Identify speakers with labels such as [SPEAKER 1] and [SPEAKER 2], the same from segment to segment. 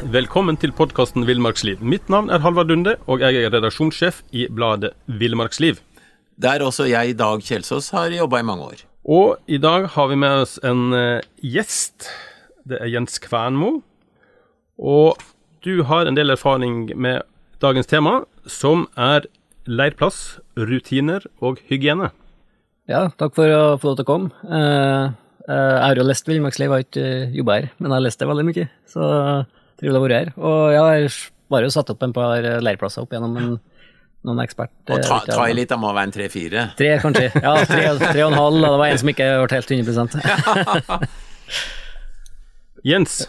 [SPEAKER 1] Velkommen til podkasten Villmarksliv. Mitt navn er Halvard Lunde, og jeg er redaksjonssjef i bladet Villmarksliv.
[SPEAKER 2] Der også jeg, Dag Kjelsås, har jobba i mange år.
[SPEAKER 1] Og i dag har vi med oss en eh, gjest. Det er Jens Kvernmo. Og du har en del erfaring med dagens tema, som er leirplass, rutiner og hygiene.
[SPEAKER 3] Ja, takk for å få lov til å komme. Eh, eh, jeg har jo lest Villmarksliv, har ikke jobba her, men jeg har lest det veldig mye. Så trivelig å være her. Og jeg har bare satt opp en par leirplasser opp gjennom en, noen ekspert...
[SPEAKER 2] Og ta, ta i litt, da må være en tre-fire.
[SPEAKER 3] Tre, kanskje. Ja, tre, tre og en halv. Det var en som ikke ble helt 100
[SPEAKER 1] Jens,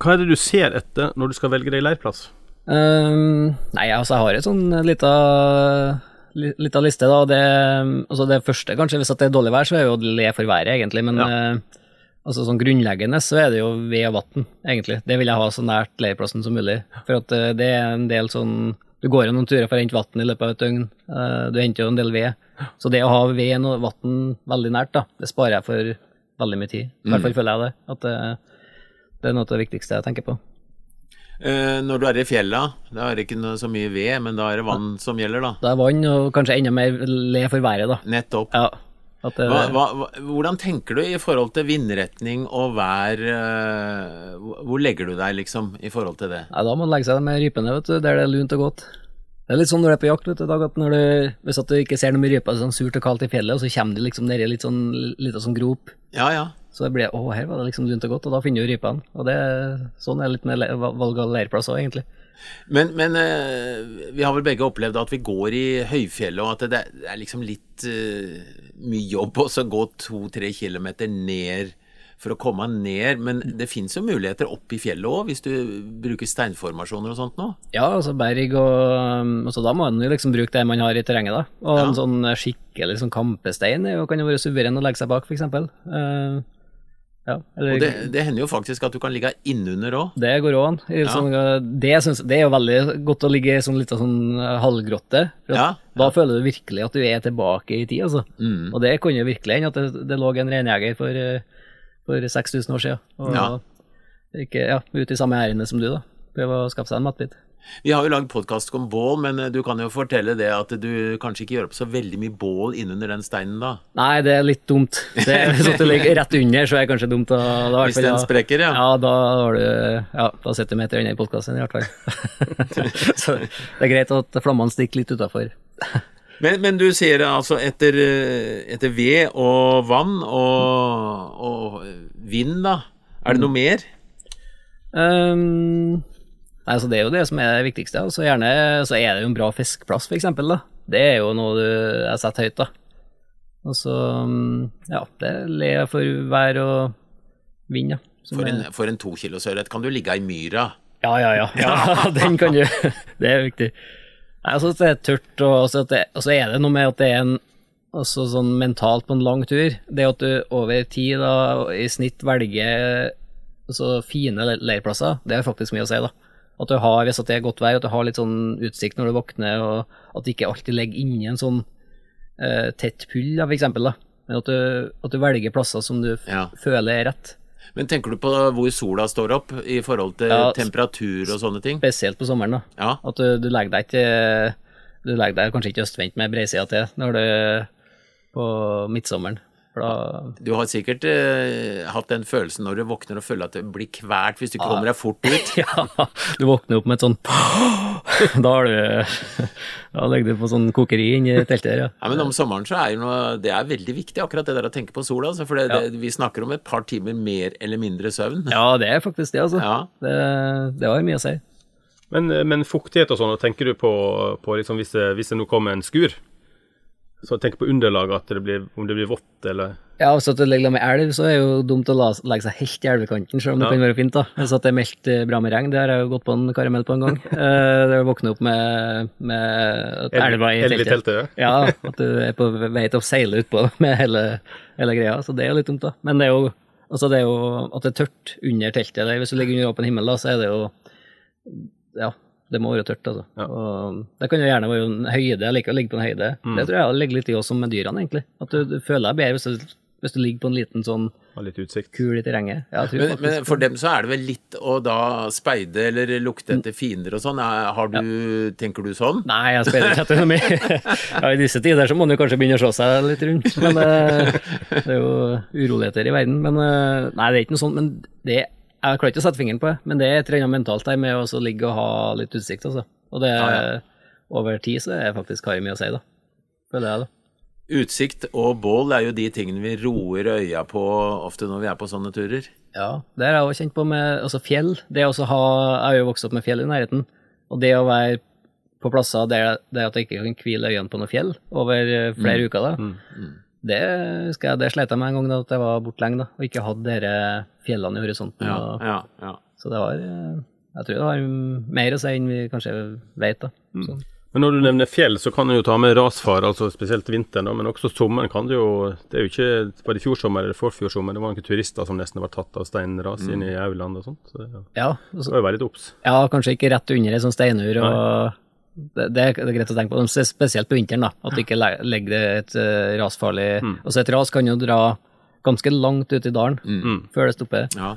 [SPEAKER 1] hva er det du ser etter når du skal velge deg leirplass?
[SPEAKER 3] Um, nei, altså jeg har et sånn lita, li- lita liste, da. Det, altså det første, kanskje, hvis at det er dårlig vær, så er det jo le for været, egentlig. Men eh, altså sånn grunnleggende så er det jo ved og vann, egentlig. Det vil jeg ha så nært leirplassen som mulig. For at eh, det er en del sånn Du går jo noen turer for å hente vann i løpet av et døgn. eh, du henter jo en del ved. Så det å ha ved og vann veldig nært, da, det sparer jeg for veldig mye tid. I hvert fall føler jeg det. At det, det er noe av det viktigste jeg tenker på.
[SPEAKER 2] Eh, når du er i fjella, da er det ikke så mye ved, men da er det vann som gjelder, da.
[SPEAKER 3] Det er vann, og kanskje enda mer le for været, da.
[SPEAKER 2] Nettopp.
[SPEAKER 3] Ja. Det,
[SPEAKER 2] Hva, hva, hvordan tenker du i forhold til vindretning og vær? eh, hvor- legger du deg, liksom, i forhold til det?
[SPEAKER 3] Nei, da må man legge seg med rypene, vet du, der det er lunt og godt. Det er litt sånn når du er på jakt, vet du, Dag, at når du, hvis at du ikke ser noe med ryper, sånn surt og kaldt i fjellet, og så kommer de liksom nedi litt sånn, litt sånn grop,
[SPEAKER 2] Ja, ja.
[SPEAKER 3] så det blir å, her var det liksom lunt og godt, og da finner du rypene. Og det, sånn er det litt med valg av leirplass òg, egentlig.
[SPEAKER 2] Men, men eh, vi har vel begge opplevd at vi går i høyfjellet, og at det, er liksom litt uh, mye jobb også å gå to-tre kilometer ned for å komme ned. Men det fins jo muligheter opp i fjellet òg, hvis du bruker steinformasjoner og sånt nå.
[SPEAKER 3] Ja, altså berg og um, altså Da må man jo liksom bruke det man har i terrenget, da. Og
[SPEAKER 2] Ja.
[SPEAKER 3] en sånn skikkelig sånn kampestein jo- kan jo være suveren å legge seg bak, for eksempel. Eh, ja, eller,
[SPEAKER 2] Og det, det hender jo faktisk at du kan ligge innunder òg.
[SPEAKER 3] Det går òg an. Sånn, ja. det, det er jo veldig godt å ligge i sånn lita sånn uh, halvgrotte.
[SPEAKER 2] Ja,
[SPEAKER 3] Da føler du virkelig at du er tilbake i tid, altså.
[SPEAKER 2] Mm.
[SPEAKER 3] Og det kunne jo virkelig hende at det, det lå en reinjeger for, uh, for 6000 år siden. Og
[SPEAKER 2] Ja.
[SPEAKER 3] ikke ja, ute i samme ærende som du, da. Prøve å skaffe seg en matbit.
[SPEAKER 2] Vi har jo lagd podkast om bål, men eh, du kan jo fortelle det at du kanskje ikke gjør opp så veldig mye bål innunder den steinen, da.
[SPEAKER 3] Nei, det er litt dumt. Det er, hvis at du ligger rett under, så er det kanskje dumt. Da, da,
[SPEAKER 2] Hvis den sprekker, ja.
[SPEAKER 3] Ja, da har du Ja, da sitter du meter unna i podkasten, i hvert fall. så det er greit at flammene stikker litt utafor.
[SPEAKER 2] Men, men du sier altså etter, eh, etter ved og vann og, og vind, da. Er det noe mer?
[SPEAKER 3] Um, nei, så det er jo det som er det viktigste. Og så gjerne så er det jo en bra fiskeplass, eksempel. Det er jo noe du jeg setter høyt, da. Og så um, ja, det ler for vær og vind, ja.
[SPEAKER 2] For en, for en to kilos ørret kan du ligge i myra.
[SPEAKER 3] Ja, ja, ja. ja den kan du Det er viktig. Nei, altså, det er tørt, og så, at det, og så er det noe med at det er en også sånn mentalt på en lang tur. Det at du over tid da, i snitt velger så fine le- leirplasser, det er faktisk mye å si, da. At du har, hvis det er godt vær, at du har litt sånn utsikt når du våkner, og at du ikke alltid ligger inni en sånn uh, tett pull, da, for eksempel, da. Men at du, at du velger plasser som du
[SPEAKER 2] Ja.
[SPEAKER 3] føler er rett.
[SPEAKER 2] Men tenker du på hvor sola står opp i forhold til
[SPEAKER 3] Ja,
[SPEAKER 2] temperatur og sånne ting?
[SPEAKER 3] Spesielt på sommeren, da.
[SPEAKER 2] Ja.
[SPEAKER 3] At du, du legger deg ikke Du legger deg kanskje ikke østvendt med breisida til når du på midtsommeren. For da
[SPEAKER 2] Du har sikkert eh, hatt den følelsen når du våkner og føler at det blir kvært hvis du ikke kommer deg fort ut.
[SPEAKER 3] Ja, du våkner opp med et sånn Da har du Da ligger du på sånn kokeri inni teltet der, ja.
[SPEAKER 2] Ja, men om sommeren så er jo noe, det er veldig viktig, akkurat det der å tenke på sola. Altså, for det, det, vi snakker om et par timer mer eller mindre søvn.
[SPEAKER 3] Ja, det er faktisk det, altså.
[SPEAKER 2] Ja.
[SPEAKER 3] Det, det har mye å si.
[SPEAKER 1] Men, men fuktighet og sånn, tenker du på, på liksom hvis, det, hvis det nå kommer en skur? Så tenk på underlaget, at det blir, om det blir vått eller
[SPEAKER 3] Ja, hvis det ligger med elv, så er det jo dumt å legge seg helt i elvekanten, selv om det kan være fint, da. Så at det er meldt eh, bra med regn, det har jeg jo gått på en karamell på en gang. Det det å våkne opp med, med elva i
[SPEAKER 1] Elv i
[SPEAKER 3] teltet.
[SPEAKER 1] teltet,
[SPEAKER 3] Ja, ja, at du er på vei til å seile utpå med hele, hele greia, så det er jo litt dumt, da. Men det er jo, altså det er jo at det er tørt under teltet, hvis du ligger under åpen himmel, da, så er det jo Ja, det må være tørt, altså.
[SPEAKER 1] Ja.
[SPEAKER 3] Og det kan jo gjerne være en høyde, jeg liker å ligge på en høyde. Det tror jeg ligger litt i oss som med dyrene, egentlig. At du, du føler deg bedre hvis du, hvis du ligger på en liten sånn
[SPEAKER 1] har litt utsikt?
[SPEAKER 3] kul i terrenget. Ja,
[SPEAKER 2] Men, men for dem så er det vel litt å da speide eller lukte etter fiender og sånn. Er- Har du, Tenker du sånn?
[SPEAKER 3] Nei, jeg speider ikke etter noe mer. Ja, I disse tider så må man jo kanskje begynne å se seg litt rundt. Men eh, det er jo uroligheter i verden. Men eh, nei, det er ikke noe sånt. Men det Jeg klarer ikke å sette fingeren på det, men det er et eller annet mentalt der med å ligge og ha litt utsikt, altså. Og det
[SPEAKER 2] Ja,
[SPEAKER 3] over tid så er faktisk har jeg mye å si, da. Føler jeg, da.
[SPEAKER 2] Utsikt og bål er jo de tingene vi roer øya på ofte når vi er på sånne turer.
[SPEAKER 3] Ja, det har jeg også kjent på med altså fjell. Det å ha, Jeg har jo vokst opp med fjell i nærheten, og det å være på plasser der, der at jeg ikke kan hvile øynene på noe fjell over flere flere uker, da, det husker jeg, det slet jeg med en gang da at jeg var borte lenge da, og ikke hadde disse fjellene i horisonten.
[SPEAKER 2] Ja,
[SPEAKER 3] Og,
[SPEAKER 2] ja, ja.
[SPEAKER 3] Så det var Jeg tror det har mer å si enn vi kanskje vet, da. Mm.
[SPEAKER 1] Men når du nevner fjell, så kan du jo ta med rasfare, altså spesielt vinteren, da, men også sommeren kan du jo Det er jo ikke Var det i fjor sommer eller forfjor sommer? Det var noen turister som nesten var tatt av steinras inne i Auland og sånt. Så det
[SPEAKER 3] ja, og så-
[SPEAKER 1] var jo veldig obs.
[SPEAKER 3] ja, kanskje ikke rett under ei sånn steinur. og det, det er greit å tenke på, spesielt på vinteren, da, at du ikke legger det et uh, rasfarlig Altså Et ras kan jo dra ganske langt ut i dalen før det stopper.
[SPEAKER 2] ja.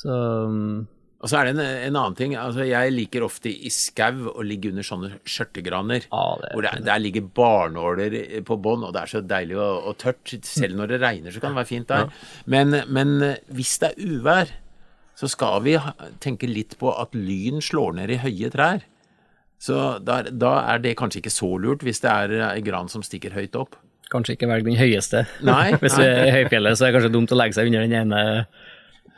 [SPEAKER 3] Så um,
[SPEAKER 2] Og så er det en, en annen ting. altså Jeg liker ofte i skau å ligge under sånne skjørtegraner.
[SPEAKER 3] Ja, det
[SPEAKER 2] hvor det, der ligger barnåler på bånn, og det er så deilig og, og tørt. Selv når det regner, så kan det være fint der. Men, men hvis det er uvær, så skal vi tenke litt på at lyn slår ned i høye trær. Så da, da er det kanskje ikke så lurt hvis det er ei gran som stikker høyt opp.
[SPEAKER 3] kanskje ikke velg den høyeste.
[SPEAKER 2] Nei,
[SPEAKER 3] Hvis du er i høyfjellet, så er det kanskje dumt å legge seg under den ene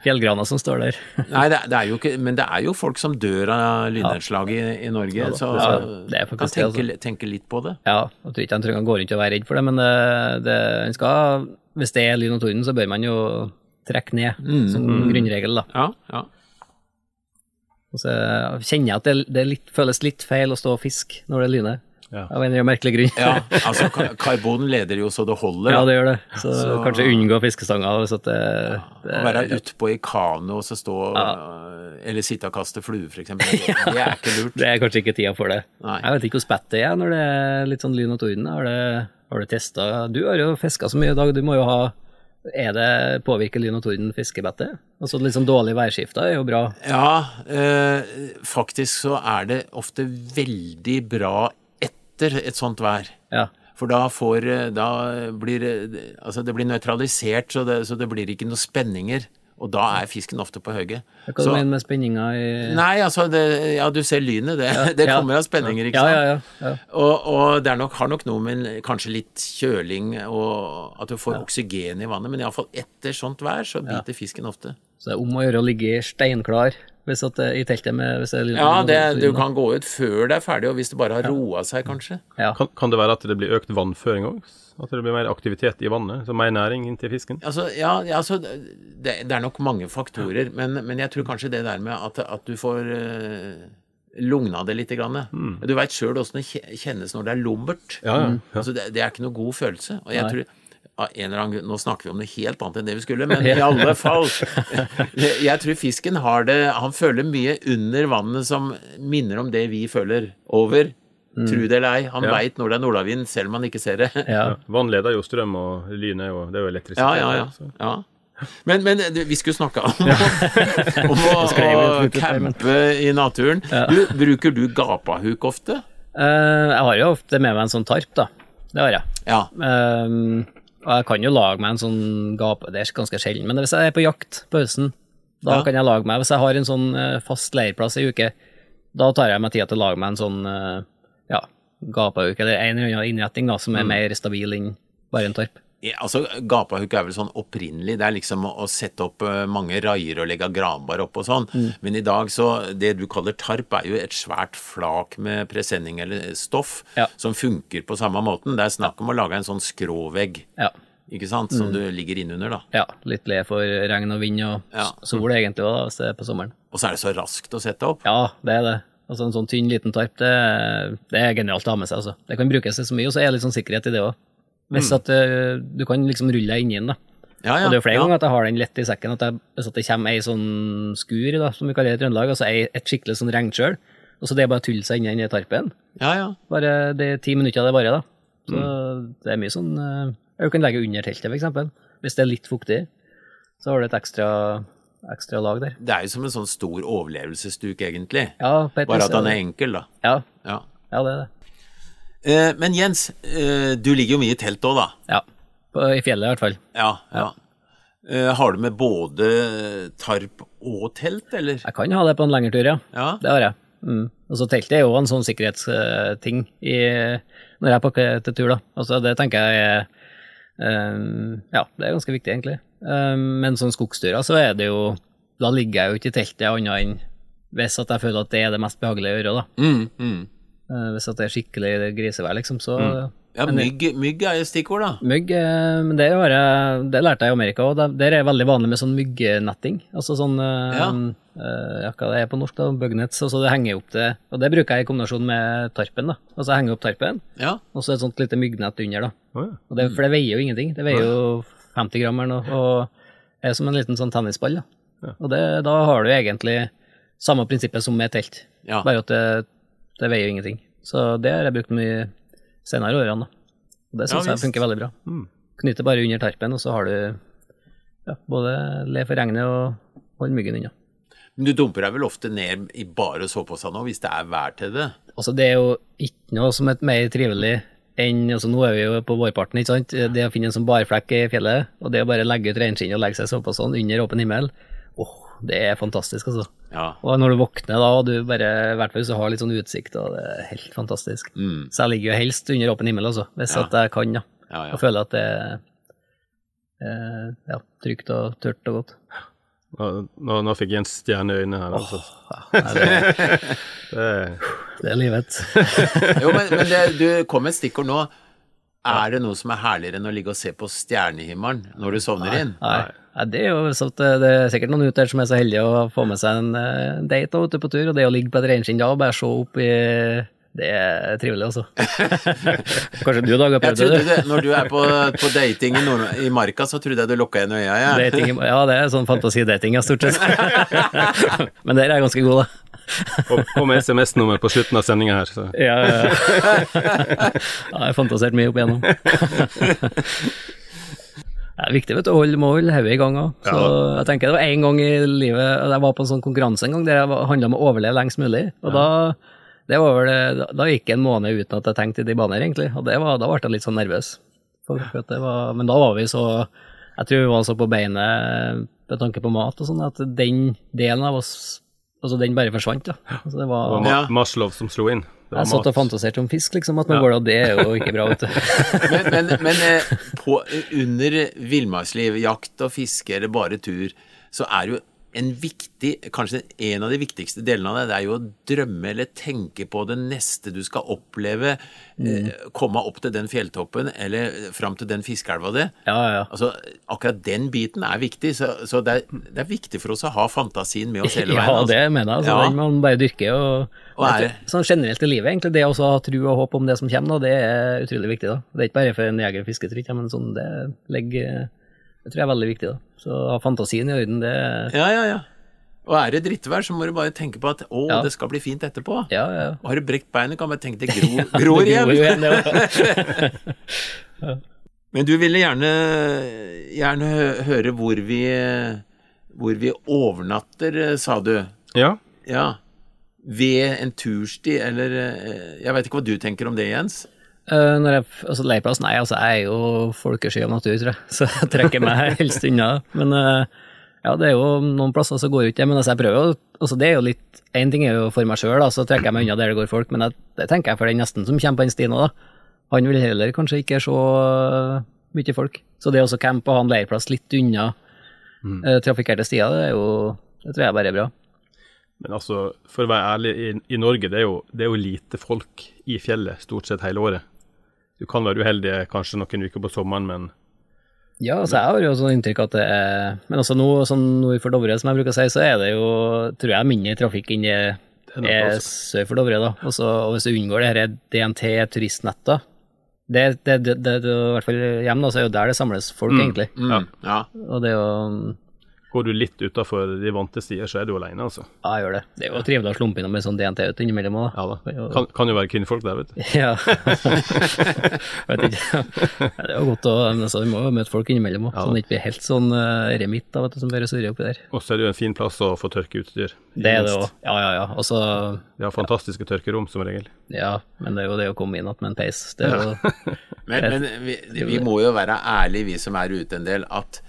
[SPEAKER 3] fjellgrana som står der.
[SPEAKER 2] Nei, det, det jo ikke, men det er jo folk som dør av lynnedslag i, i Norge, så,
[SPEAKER 3] Ja,
[SPEAKER 2] så
[SPEAKER 3] det er
[SPEAKER 2] kan tenke,
[SPEAKER 3] altså.
[SPEAKER 2] tenke litt på det.
[SPEAKER 3] Ja, jeg tror ikke han trenger å gå rundt og være redd for det, men det, det, skal, hvis det er lyn og torden, så bør man jo trekke ned som grunnregel. da.
[SPEAKER 2] Ja, ja.
[SPEAKER 3] Og så kjenner jeg at det, det litt, føles litt feil å stå og fiske når det lyner,
[SPEAKER 1] Ja.
[SPEAKER 3] av en merkelig grunn.
[SPEAKER 2] Ja, altså karbon leder jo så det holder.
[SPEAKER 3] Ja, det gjør det. Så,
[SPEAKER 2] Så-
[SPEAKER 3] kanskje unngå fiskestanger hvis at det, det
[SPEAKER 2] Å være utpå i kano og så stå Eller sitte og kaste flue, for eksempel. Det, det er ikke lurt.
[SPEAKER 3] Det er kanskje ikke tida for det.
[SPEAKER 2] Nei.
[SPEAKER 3] Jeg vet ikke hvor spett det er når det er litt sånn lyn og torden. Har, det, har du testa Du har jo fiska så mye i dag, du må jo ha Er det Påvirker lyn og torden fiskebettet? Altså sånn dårlig værskifte er jo bra.
[SPEAKER 2] Ja, eh, faktisk så er det ofte veldig bra etter et sånt vær.
[SPEAKER 3] Ja.
[SPEAKER 2] For da får eh, Da blir det Altså, det blir nøytralisert, så det, så det blir ikke noen spenninger. Og da er fisken ofte på hugget.
[SPEAKER 3] Hva du
[SPEAKER 2] Så-
[SPEAKER 3] mener med spenninga i
[SPEAKER 2] Nei, altså det, Ja, du ser lynet. Det, det
[SPEAKER 3] ja.
[SPEAKER 2] kommer av spenninger, ikke sant?
[SPEAKER 3] ja, ja. ja.
[SPEAKER 2] Og, og det er nok, har nok noe med kanskje litt kjøling og at du får oksygen i vannet, men iallfall etter sånt vær så biter fisken ofte.
[SPEAKER 3] Så det er om å gjøre å ligge steinklar hvis at i teltet med hvis det er
[SPEAKER 2] Ja, det, du kan gå ut før det er ferdig, og hvis det bare har roa seg, kanskje.
[SPEAKER 3] Ja.
[SPEAKER 1] Kan, kan det være at det blir økt vannføring òg? At det blir mer aktivitet i vannet? Så mer næring inn til fisken?
[SPEAKER 2] Altså, ja, ja, altså, det, det er nok mange faktorer, men, men jeg tror kanskje det der med at, at du får uh, lugna det litt. Grann. Du veit sjøl åssen det kjennes når det er lummert.
[SPEAKER 1] Ja, ja, ja.
[SPEAKER 2] Altså, det, det er ikke noe god følelse. Og jeg
[SPEAKER 3] Nei.
[SPEAKER 2] tror av en eller annen grunn, Nå snakker vi om noe helt annet enn det vi skulle, men i alle fall Jeg tror fisken har det Han føler mye under vannet som minner om det vi føler over. Tro det eller ei, han
[SPEAKER 1] Ja.
[SPEAKER 2] veit når det er nordavind, selv om han ikke ser det.
[SPEAKER 3] Ja.
[SPEAKER 1] Vann leder jo strøm, og lyn er jo, det er jo elektrisitet.
[SPEAKER 2] Ja, ja, ja. ja. Men, men du, vi skulle snakke om, om å, å campe i naturen. Du, bruker du gapahuk ofte?
[SPEAKER 3] Uh, jeg har jo ofte med meg en sånn tarp, da. det har jeg.
[SPEAKER 2] Ja.
[SPEAKER 3] Ehm, og jeg kan jo lage meg en sånn gape, det er ganske sjelden, men hvis jeg er på jakt på høsten, da
[SPEAKER 2] Ja.
[SPEAKER 3] kan jeg lage meg, hvis jeg har en sånn eh, fast leirplass i uke, da tar jeg meg tid til å lage meg en sånn, eh, ja, gapauke eller en eller annen innretning da,
[SPEAKER 2] Mm.
[SPEAKER 3] som er mer stabil enn bare en tarp.
[SPEAKER 2] Altså, Gapahuk er vel sånn opprinnelig, det er liksom å, å sette opp eh, mange raier og legge granbar opp og sånn,
[SPEAKER 3] Mm.
[SPEAKER 2] men i dag så, det du kaller tarp er jo et svært flak med presenning eller stoff,
[SPEAKER 3] Ja.
[SPEAKER 2] som funker på samme måten. Det er snakk om å lage en sånn skråvegg,
[SPEAKER 3] Ja.
[SPEAKER 2] ikke sant,
[SPEAKER 3] Mm.
[SPEAKER 2] som du ligger innunder da.
[SPEAKER 3] ja, litt le for regn og vind og
[SPEAKER 2] Ja.
[SPEAKER 3] sol egentlig da, hvis det er på sommeren.
[SPEAKER 2] Og så er det så raskt å sette opp.
[SPEAKER 3] Ja, det er det. Altså En sånn tynn, liten tarp, det, det er genialt å ha med seg. altså. Det kan brukes til så mye, og så er det litt sånn sikkerhet i det òg. Hvis at eh, du kan liksom rulle deg inni den. da.
[SPEAKER 2] Ja, ja.
[SPEAKER 3] Og det er flere
[SPEAKER 2] ja.
[SPEAKER 3] ganger at jeg har den lett i sekken. at jeg, Hvis at det kommer ei sånn skur, da, som vi kaller det i Trøndelag, altså ei, et skikkelig sånn regnkjøl, og så det er bare å tulle seg inn i den tarpen.
[SPEAKER 2] Ja, ja.
[SPEAKER 3] Bare, det er ti minutter av det bare, da. Så
[SPEAKER 2] Mm.
[SPEAKER 3] det er mye sånn eh, Jeg kan legge under teltet, eksempel. Hvis det er litt fuktig, så har du et ekstra, ekstra lag der.
[SPEAKER 2] Det er jo som en sånn stor overlevelsesduk, egentlig.
[SPEAKER 3] Ja,
[SPEAKER 2] Bare at den er enkel, da.
[SPEAKER 3] Ja,
[SPEAKER 2] Ja.
[SPEAKER 3] ja, det er det.
[SPEAKER 2] Eh, men Jens, eh, du ligger jo mye i telt òg, da.
[SPEAKER 3] Ja. I fjellet, i hvert fall.
[SPEAKER 2] Ja, ja. Eh, har du med både tarp og telt, eller?
[SPEAKER 3] Jeg kan ha det på en lengre tur, ja.
[SPEAKER 2] Ja.
[SPEAKER 3] Det har jeg. Mm. Og så teltet er jo en sånn sikkerhetsting i, når jeg pakker til tur, da. Altså, det tenker jeg er um, Ja, det er ganske viktig, egentlig. Um, men sånn skogsturer, så er det jo Da ligger jeg jo ikke i teltet annet enn hvis at jeg føler at det er det mest behagelige å gjøre, da.
[SPEAKER 2] Mm, mm.
[SPEAKER 3] Eh, hvis at det er skikkelig grisevær, liksom, så
[SPEAKER 2] Ja, mygg, mygg er jo stikkord, da.
[SPEAKER 3] Mygg, eh, men det, jeg, det lærte jeg i Amerika, og der- er det veldig vanlig med sånn myggnetting. Altså sånn eh,
[SPEAKER 2] Ja.
[SPEAKER 3] ja, hva det er på norsk, da, bugnets. Altså det henger opp det, og det bruker jeg i kombinasjon med tarpen. da. Altså jeg henger opp tarpen,
[SPEAKER 2] Ja.
[SPEAKER 3] og så et sånt lite myggnett under. da.
[SPEAKER 1] Oh, ja.
[SPEAKER 3] Og det, for det veier jo ingenting. Det veier jo 50 gram eller noe, og er som en liten sånn tennisball. da. Og det, da har du egentlig samme prinsippet som med telt,
[SPEAKER 2] Ja.
[SPEAKER 3] bare at det, det veier jo ingenting. Så det har jeg brukt mye senere årene. da. Og det
[SPEAKER 2] Ja,
[SPEAKER 3] jeg funker veldig bra. Knyter bare under tarpen, og så har du ja, både le for regnet og holde myggen unna.
[SPEAKER 2] Men du dumper deg vel ofte ned i bare soveposer nå, hvis det er vær til det?
[SPEAKER 3] Altså, det er jo ikke noe som er mer trivelig enn altså Nå er vi jo på vårparten, ikke sant. Det å finne en sånn barflekk i fjellet, og det å bare legge ut reinskinnet og legge seg såpass sånn under åpen himmel, åh, det er fantastisk, altså.
[SPEAKER 2] Ja.
[SPEAKER 3] Og når du våkner da, og du bare, i hvert fall hvis du har litt sånn utsikt, og det er helt fantastisk. Så jeg ligger jo helst under åpen himmel, altså, hvis
[SPEAKER 2] Ja.
[SPEAKER 3] at jeg kan, da.
[SPEAKER 2] Ja, ja.
[SPEAKER 3] Og føler at det er eh, ja, trygt og tørt og godt.
[SPEAKER 1] Nå, nå, nå fikk en stjerne i øynene her, altså.
[SPEAKER 3] Nei, det,
[SPEAKER 1] Det,
[SPEAKER 3] det er livet.
[SPEAKER 2] Jo, men, men det, du kom med et stikkord nå. Er det noe som er herligere enn å ligge og se på stjernehimmelen når du sovner inn?
[SPEAKER 3] Nei, Nei, det er jo så at det, det er sikkert noen ute der som er så heldige å få med seg en eh, date ute på tur, og det å ligge på et reinskinn da og bare se opp i Det er trivelig, altså. Kanskje du, Dag, har
[SPEAKER 2] Jeg
[SPEAKER 3] prøvd det?
[SPEAKER 2] det, Når du er på, på dating i, Nord i Marka, så trodde jeg du lukka igjen øya. Ja.
[SPEAKER 3] Dating, ja, det er sånn fantasidating, ja, stort sett. Men der er jeg ganske god, da.
[SPEAKER 1] og, og med SMS-nummer på slutten av sendinga her. Så.
[SPEAKER 3] Ja, ja, ja. ja, jeg har fantasert mye opp igjennom. Det er viktig vet du, å holde, må holde hodet i gang òg. Så jeg tenker det var en gang i livet Jeg var på en sånn konkurranse en gang der jeg handla om å overleve lengst mulig. Og da, det var vel, da, da gikk en måned uten at jeg tenkte i de baner, egentlig. Og det var, da ble jeg litt sånn nervøs. For, for at det var, men da var vi så Jeg tror vi var så på beinet med tanke på mat og sånn, at den delen av oss Altså, den bare forsvant, da. Altså, det
[SPEAKER 1] Det var
[SPEAKER 3] var
[SPEAKER 1] Ma
[SPEAKER 2] Ja.
[SPEAKER 1] Maslov som slo inn. Det
[SPEAKER 3] jeg satt og fantaserte om fisk, liksom, at man går det, og det er jo ikke bra, vet du.
[SPEAKER 2] Men, men, men eh, på, under villmarksliv, jakt og fiske eller bare tur, så er jo en viktig, kanskje en av de viktigste delene av det, det er jo å drømme eller tenke på det neste du skal oppleve. Eh, komme opp til den fjelltoppen eller fram til den fiskeelva di.
[SPEAKER 3] Ja, ja, ja.
[SPEAKER 2] Altså, akkurat den biten er viktig, så, så det, er, det er viktig for oss å ha fantasien med oss hele veien.
[SPEAKER 3] Ja,
[SPEAKER 2] altså.
[SPEAKER 3] det mener jeg. Altså,
[SPEAKER 2] Ja.
[SPEAKER 3] Den må man bare dyrke. Og,
[SPEAKER 2] Og er-
[SPEAKER 3] sånn generelt i livet, egentlig, det å ha tro og håp om det som kommer, da, det er utrolig viktig. da. Det er ikke bare for en jeger- og fisketrykk, men sånn, det legger Det tror jeg er veldig viktig. da. Så ha fantasien i orden, det
[SPEAKER 2] Ja, ja, ja. Og er det drittvær, så må du bare tenke på at å,
[SPEAKER 3] Ja.
[SPEAKER 2] det skal bli fint etterpå.
[SPEAKER 3] Ja, ja.
[SPEAKER 2] Og har du brekt beinet, kan du bare tenke deg gro, gror
[SPEAKER 3] Det gror
[SPEAKER 2] igjen.
[SPEAKER 3] igjen, ja.
[SPEAKER 2] Men du ville gjerne, gjerne høre hvor vi, hvor vi overnatter, sa du.
[SPEAKER 1] Ja.
[SPEAKER 2] Ja. Ved en tursti, eller eh, Jeg veit ikke hva du tenker om det, Jens?
[SPEAKER 3] Eh, når jeg, altså leirplass, nei, altså jeg er jo folkesky av natur, tror jeg, så jeg trekker meg helst unna. Men uh, ja, det er jo noen plasser som går ut det, men altså jeg prøver jo, altså det er jo litt, en ting er jo for meg sjøl, så trekker jeg meg unna der det går folk, men jeg, det tenker jeg for den nesten som kommer på den stien òg, da. Han vil heller kanskje ikke se eh, mye folk. Så det å campe og ha en leirplass litt unna eh, trafikkerte stier, det er jo, det tror jeg bare er bra.
[SPEAKER 1] Men altså, for å være ærlig, i, i Norge det er, jo, det er jo lite folk i fjellet stort sett hele året. Du kan være uheldig kanskje noen uker på sommeren, men
[SPEAKER 3] Ja, altså jeg har jo sånn inntrykk at det er Men også nå, sånn nord for Dovre, som jeg bruker å si, så er det jo, tror jeg, mindre trafikk enn det
[SPEAKER 1] er
[SPEAKER 3] er sør for Dovre, da. Også, og hvis du unngår det her DNT-turistnetter, det, det, det, det, det, i hvert fall hjemme, da, så er jo der det samles folk, egentlig.
[SPEAKER 2] Mm, ja.
[SPEAKER 3] Og det er jo
[SPEAKER 1] går du litt utafor de vante stier, så er du alene, altså.
[SPEAKER 3] Ja, jeg gjør det. Det er jo trivelig å slumpe innom med sånn DNT ut innimellom òg,
[SPEAKER 1] Ja da. Kan, kan jo være kvinnfolk der, vet du.
[SPEAKER 3] Ja. Vet ikke. Ja, Det er jo godt å men altså, Vi må jo møte folk innimellom òg,
[SPEAKER 1] Ja.
[SPEAKER 3] så det ikke blir helt sånn uh, remitt da, vet du, som bare surrer oppi der.
[SPEAKER 1] Og så er det jo en fin plass å få tørke utstyr.
[SPEAKER 3] Det er det òg. Ja, ja, ja. Også,
[SPEAKER 1] Vi har fantastiske tørkerom, som regel.
[SPEAKER 3] Ja, men det er jo det å komme inn igjen med en peis. Det er jo
[SPEAKER 2] Men, men vi, vi må jo være ærlige, vi som er ute en del, at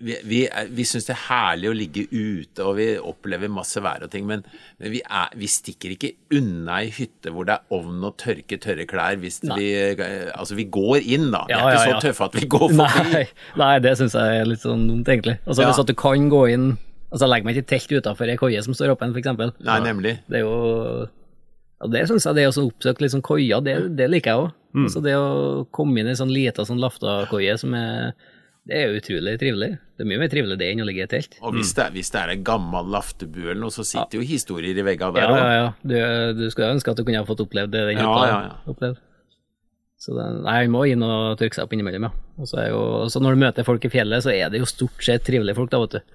[SPEAKER 2] vi, vi, vi syns det er herlig å ligge ute, og vi opplever masse vær og ting, men, men vi, er, vi stikker ikke unna ei hytte hvor det er ovn og tørke tørre klær hvis
[SPEAKER 3] Nei.
[SPEAKER 2] vi Altså, vi går inn, da. Vi
[SPEAKER 3] Ja,
[SPEAKER 2] er ikke
[SPEAKER 3] ja,
[SPEAKER 2] så tøffe at vi går forbi.
[SPEAKER 3] Nei, nei det syns jeg er litt sånn dumt, egentlig. Altså,
[SPEAKER 2] Ja.
[SPEAKER 3] Hvis at du kan gå inn Altså, jeg legger meg ikke i telt utafor ei koie som står åpen, eksempel.
[SPEAKER 2] Nei, nemlig.
[SPEAKER 3] Det er jo og Det syns jeg det å oppsøke litt sånn koier, det, det liker jeg òg. Altså det å komme inn i sånn lita sånn laftakoie som er Det er jo utrolig trivelig. Det er mye mer trivelig det enn å ligge i et telt.
[SPEAKER 2] Og hvis det, er- hvis det er en gammel laftebue eller noe, så sitter jo historier i veggene der òg.
[SPEAKER 3] ja, ja. Du, du skulle ønske at du kunne ha fått opplevd det den
[SPEAKER 2] Ja,
[SPEAKER 3] hytta
[SPEAKER 2] ja, ja.
[SPEAKER 3] opplevd. Så det, nei, han må inn og tørke seg opp innimellom, ja. Og så er jo, så når du møter folk i fjellet, så er det jo stort sett trivelige folk, da, vet du.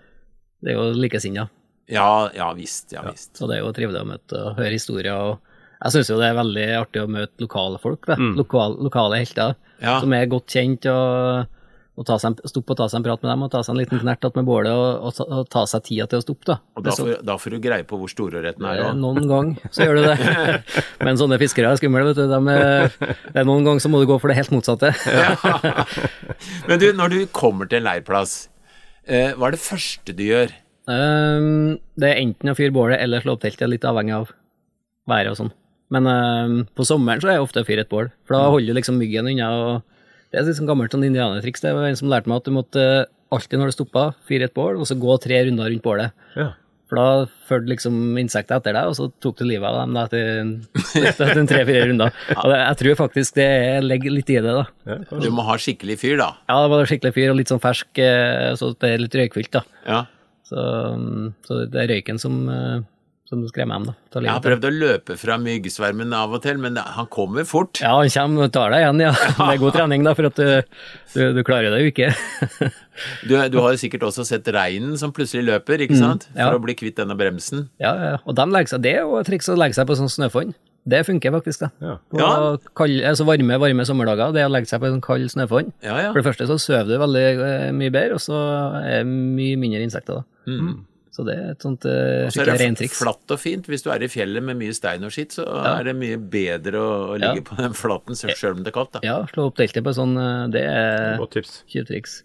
[SPEAKER 3] Det er jo likesinna.
[SPEAKER 2] Ja, ja visst. Ja visst.
[SPEAKER 3] Så det er jo trivelig å møte og høre historier. og Jeg syns jo det er veldig artig å møte lokale folk, mm. Lokal, lokale helter
[SPEAKER 2] Ja.
[SPEAKER 3] som er godt kjent. og og en, stoppe og ta seg en prat med dem og ta seg en liten knert med bålet og, og, og ta seg tida til å stoppe. da.
[SPEAKER 2] Og da får, da får du greie på hvor storørreten er Ja.
[SPEAKER 3] Noen gang så gjør du det. Men sånne fiskere er skumle, vet du. De de, noen ganger så må du gå for det helt motsatte.
[SPEAKER 2] Men du, når du kommer til en leirplass, eh, hva er det første du gjør?
[SPEAKER 3] Um, det er enten å fyre bålet eller slå opp teltet, litt avhengig av været og sånn. Men um, på sommeren så er jeg ofte å fyre et bål, for da holder du liksom myggen unna. og Det er litt sånn gammelt sånn indianertriks. Det var en som lærte meg at du måtte alltid når du stoppa, fyre et bål, og så gå tre runder rundt bålet.
[SPEAKER 1] Ja.
[SPEAKER 3] For da fulgte liksom insekter etter deg, og så tok du livet av dem da etter, etter tre-fire runder. Og det, jeg tror faktisk det er- ligger litt i det, da.
[SPEAKER 1] Ja,
[SPEAKER 2] Du må ha skikkelig fyr, da.
[SPEAKER 3] Ja, det må ha skikkelig fyr og litt sånn fersk, eh, så det er litt røykfylt, da.
[SPEAKER 2] Ja.
[SPEAKER 3] Så, um, så det er røyken som, eh, du skremmer dem, da.
[SPEAKER 2] Jeg har prøvd å løpe fra myggsvermen av og til, men han kommer fort.
[SPEAKER 3] Ja, han kommer og tar deg igjen, ja. Det er god trening, da, for at du, du, du klarer det jo ikke.
[SPEAKER 2] Du, du har jo sikkert også sett reinen som plutselig løper, ikke sant?
[SPEAKER 3] ja.
[SPEAKER 2] For å bli kvitt denne bremsen.
[SPEAKER 3] Ja, ja. Og de legger seg, det er jo et triks å legge seg på sånn snøfonn. Det funker faktisk, da.
[SPEAKER 1] Ja.
[SPEAKER 3] På
[SPEAKER 2] Ja.
[SPEAKER 3] kald- altså varme, varme sommerdager, det å legge seg på en sånn kald snøfonn.
[SPEAKER 2] Ja, ja.
[SPEAKER 3] For det første så sover du veldig eh, mye bedre, og så er det mye mindre insekter, da. Så det er et sånt uh,
[SPEAKER 2] Og så er
[SPEAKER 3] skikkelig
[SPEAKER 2] det flatt og fint. Hvis du er i fjellet med mye stein og skitt, så er det mye bedre å, å ligge
[SPEAKER 3] Ja.
[SPEAKER 2] på den flatten selv om det er kaldt. Da.
[SPEAKER 3] Ja, slå opp teltet på sånn, eh, det er
[SPEAKER 1] Godt tips.
[SPEAKER 3] triks.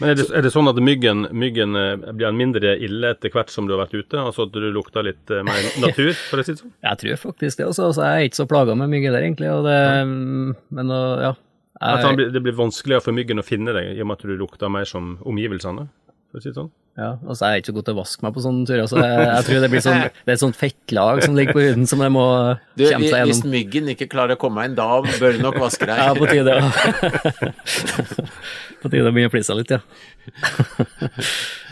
[SPEAKER 1] Men er det, er det sånn at myggen, myggen eh, blir mindre ille etter hvert som du har vært ute? Altså at du lukter litt eh, mer natur, for å si det sånn?
[SPEAKER 3] Jeg tror faktisk det også. Altså, jeg er ikke så plaga med mygg der, egentlig. Og det, men å, ja. Jeg,
[SPEAKER 1] han det blir vanskeligere for myggen å finne deg, i og med at du lukter mer som omgivelsene? For å si det sånn.
[SPEAKER 3] Ja, altså, jeg er ikke så god til å vaske meg på sånne turer, så jeg, jeg tror det blir sånn, det er et sånt fettlag som ligger på huden som jeg må
[SPEAKER 2] Du,
[SPEAKER 3] kjempe seg
[SPEAKER 2] hvis myggen ikke klarer å komme inn, da bør du nok vaske deg.
[SPEAKER 3] Ja, på tide Ja. På tide å begynne å plisse litt, ja.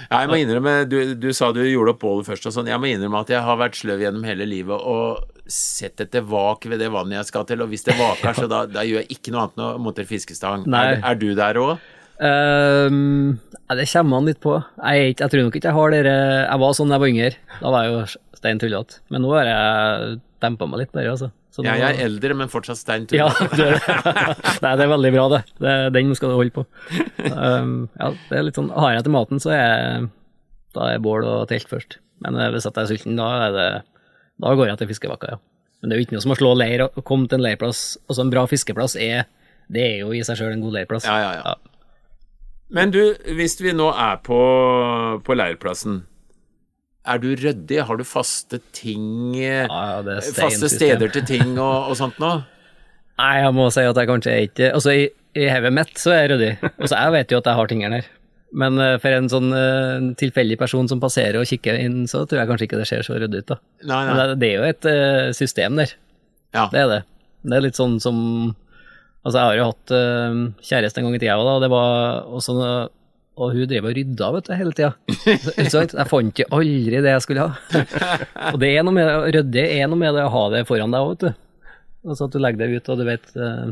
[SPEAKER 2] Ja, jeg må innrømme, du, du sa du gjorde opp bålet først og sånn. Jeg må innrømme at jeg har vært sløv gjennom hele livet og sett etter vak ved det vannet jeg skal til, og hvis det vaker, så da, da gjør jeg ikke noe annet enn å montere fiskestang. Er, er du der òg?
[SPEAKER 3] Ehm, det kommer an litt på. Jeg, er jeg tror nok ikke jeg har dere Jeg var sånn da jeg var yngre. Da var jeg jo stein tullete. Men nå har jeg dempa meg litt bare, altså. Så
[SPEAKER 2] Jeg er eldre, men fortsatt stein tullete.
[SPEAKER 3] Ja, det, Nei, det er veldig bra, det. det den skal du holde på. Um, ja, det er litt sånn Har jeg til maten, så er da er bål og telt først. Men eh, hvis jeg er sulten, da er det Da går jeg til fiskevakka, ja. Men det er jo ikke noe som å slå leir og komme til en leirplass. Altså en bra fiskeplass er Det er jo i seg sjøl en god leirplass.
[SPEAKER 2] Ja, ja, ja. Men du, hvis vi nå er på, på leirplassen, er du ryddig? Har du faste ting ja,
[SPEAKER 3] Ja, det er
[SPEAKER 2] Faste steder til ting og, og sånt nå?
[SPEAKER 3] Nei, jeg må si at jeg kanskje er ikke Altså, i, i hodet mitt så er jeg ryddig. Altså, jeg vet jo at jeg har tingene her. Men uh, for en sånn uh, tilfeldig person som passerer og kikker inn, så tror jeg kanskje ikke det ser så ryddig ut, da.
[SPEAKER 2] Nei,
[SPEAKER 3] Men det, det er jo et uh, system der.
[SPEAKER 2] Ja.
[SPEAKER 3] Det er det. Det er litt sånn som Altså, jeg har jo hatt uh, kjæreste en gang i tida òg, og det var også og hun drev og rydda vet du, hele tida. Jeg fant ikke aldri det jeg skulle ha. Og det er noe med ryddig er noe med det å ha det foran deg òg, vet du. Altså at du legger det ut, og du vet, eh,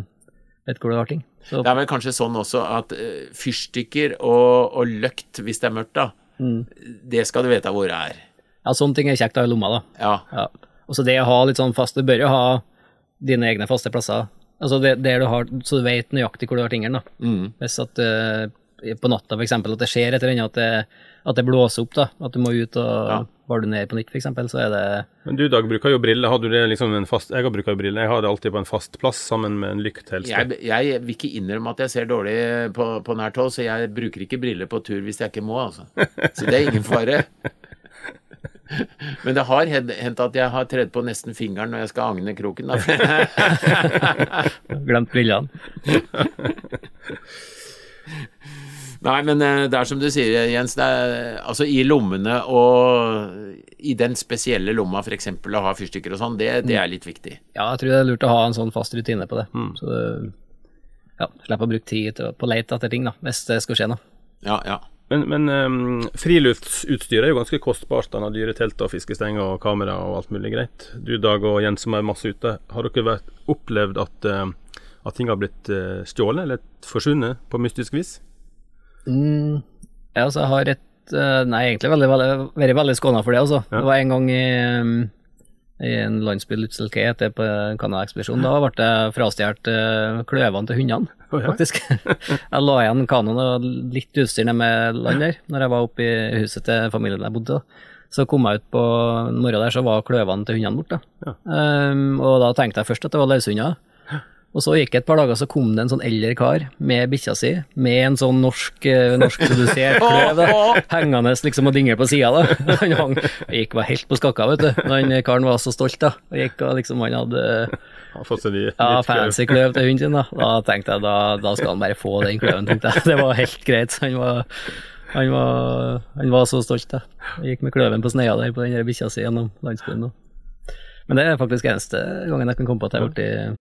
[SPEAKER 3] vet hvor du har ting. Så,
[SPEAKER 2] Det er vel kanskje sånn også at eh, fyrstikker og, og løkt, hvis det er mørkt, da,
[SPEAKER 3] Mm.
[SPEAKER 2] det skal du vite hvor det er.
[SPEAKER 3] ja, sånne ting er kjekt å ha i lomma, da.
[SPEAKER 2] Ja.
[SPEAKER 3] Ja. Og så det å ha litt sånn fast, du bør jo ha dine egne faste plasser. Altså det, det, du har, så du vet nøyaktig hvor du har tingene, da.
[SPEAKER 2] Mm.
[SPEAKER 3] Hvis at uh, på natta for eksempel, at det skjer et eller annet, at det, at det blåser opp, da. At du må ut og
[SPEAKER 2] Ja.
[SPEAKER 3] bardunere du ned på nytt, for eksempel, så er det
[SPEAKER 1] Men du, Dag, bruker jo briller. Har du det liksom en fast Jeg bruker jo briller. Jeg har det alltid på en fast plass sammen med en lykt.
[SPEAKER 2] Jeg, jeg vil ikke innrømme at jeg ser dårlig på, på nært hold, så jeg bruker ikke briller på tur hvis jeg ikke må, altså. Så det er ingen fare. Men det har hen- hendt at jeg har tredd på nesten fingeren når jeg skal agne kroken.
[SPEAKER 3] Glemt brillene.
[SPEAKER 2] Nei, men eh, det er som du sier, Jens. Det er, altså I lommene og i den spesielle lomma, f.eks. å ha fyrstikker og sånn, det, det er litt viktig.
[SPEAKER 3] Ja, jeg tror det er lurt å ha en sånn fast rutine på det. Så du ja, slipper å bruke tid på på leit etter ting, da, hvis det skulle skje noe.
[SPEAKER 2] Ja, ja.
[SPEAKER 1] Men, men um, friluftsutstyr er jo ganske kostbart. da, Dyre telt og fiskestenger og kamera og alt mulig greit. Du Dag og Jens som er masse ute, har dere vært, opplevd at, uh, at ting har blitt uh, stjålet eller forsvunnet på mystisk vis?
[SPEAKER 3] Mm, jeg, altså jeg har et uh, Nei, egentlig veldig, veldig, veldig, veldig skåna for det, altså.
[SPEAKER 1] Ja.
[SPEAKER 3] Det var en gang i, um, i en landsby Lutzelke etter på en Canada-ekspedisjon. Da ble jeg frastjålet uh, kløvene til hundene,
[SPEAKER 1] ja.
[SPEAKER 3] faktisk. jeg la igjen kanoen og litt utstyr nede med land der, når jeg var oppe i huset til familien jeg bodde. da. Så kom jeg ut på morgenen der, så var kløvene til hundene borte.
[SPEAKER 1] Ja.
[SPEAKER 3] Um, og da tenkte jeg først at det var løshunder. Og så gikk det et par dager, så kom det en sånn eldre kar med bikkja si, med en sånn norsk, eh, norskprodusert kløv, hengende liksom og dingle på sida. Han hang, gikk var helt på skakka, vet du. Den karen var så stolt, da. Og gikk og liksom, han hadde
[SPEAKER 1] de,
[SPEAKER 3] ja, fancy kløv til hunden sin, da. Da tenkte jeg, da, da skal han bare få den kløven, tenkte jeg. Det var helt greit. Han var, han var, han var så stolt, da. Han gikk med kløven på sneia der på den bikkja si gjennom landsbyen. da. Men det er faktisk eneste gangen jeg kan komme på at jeg har blitt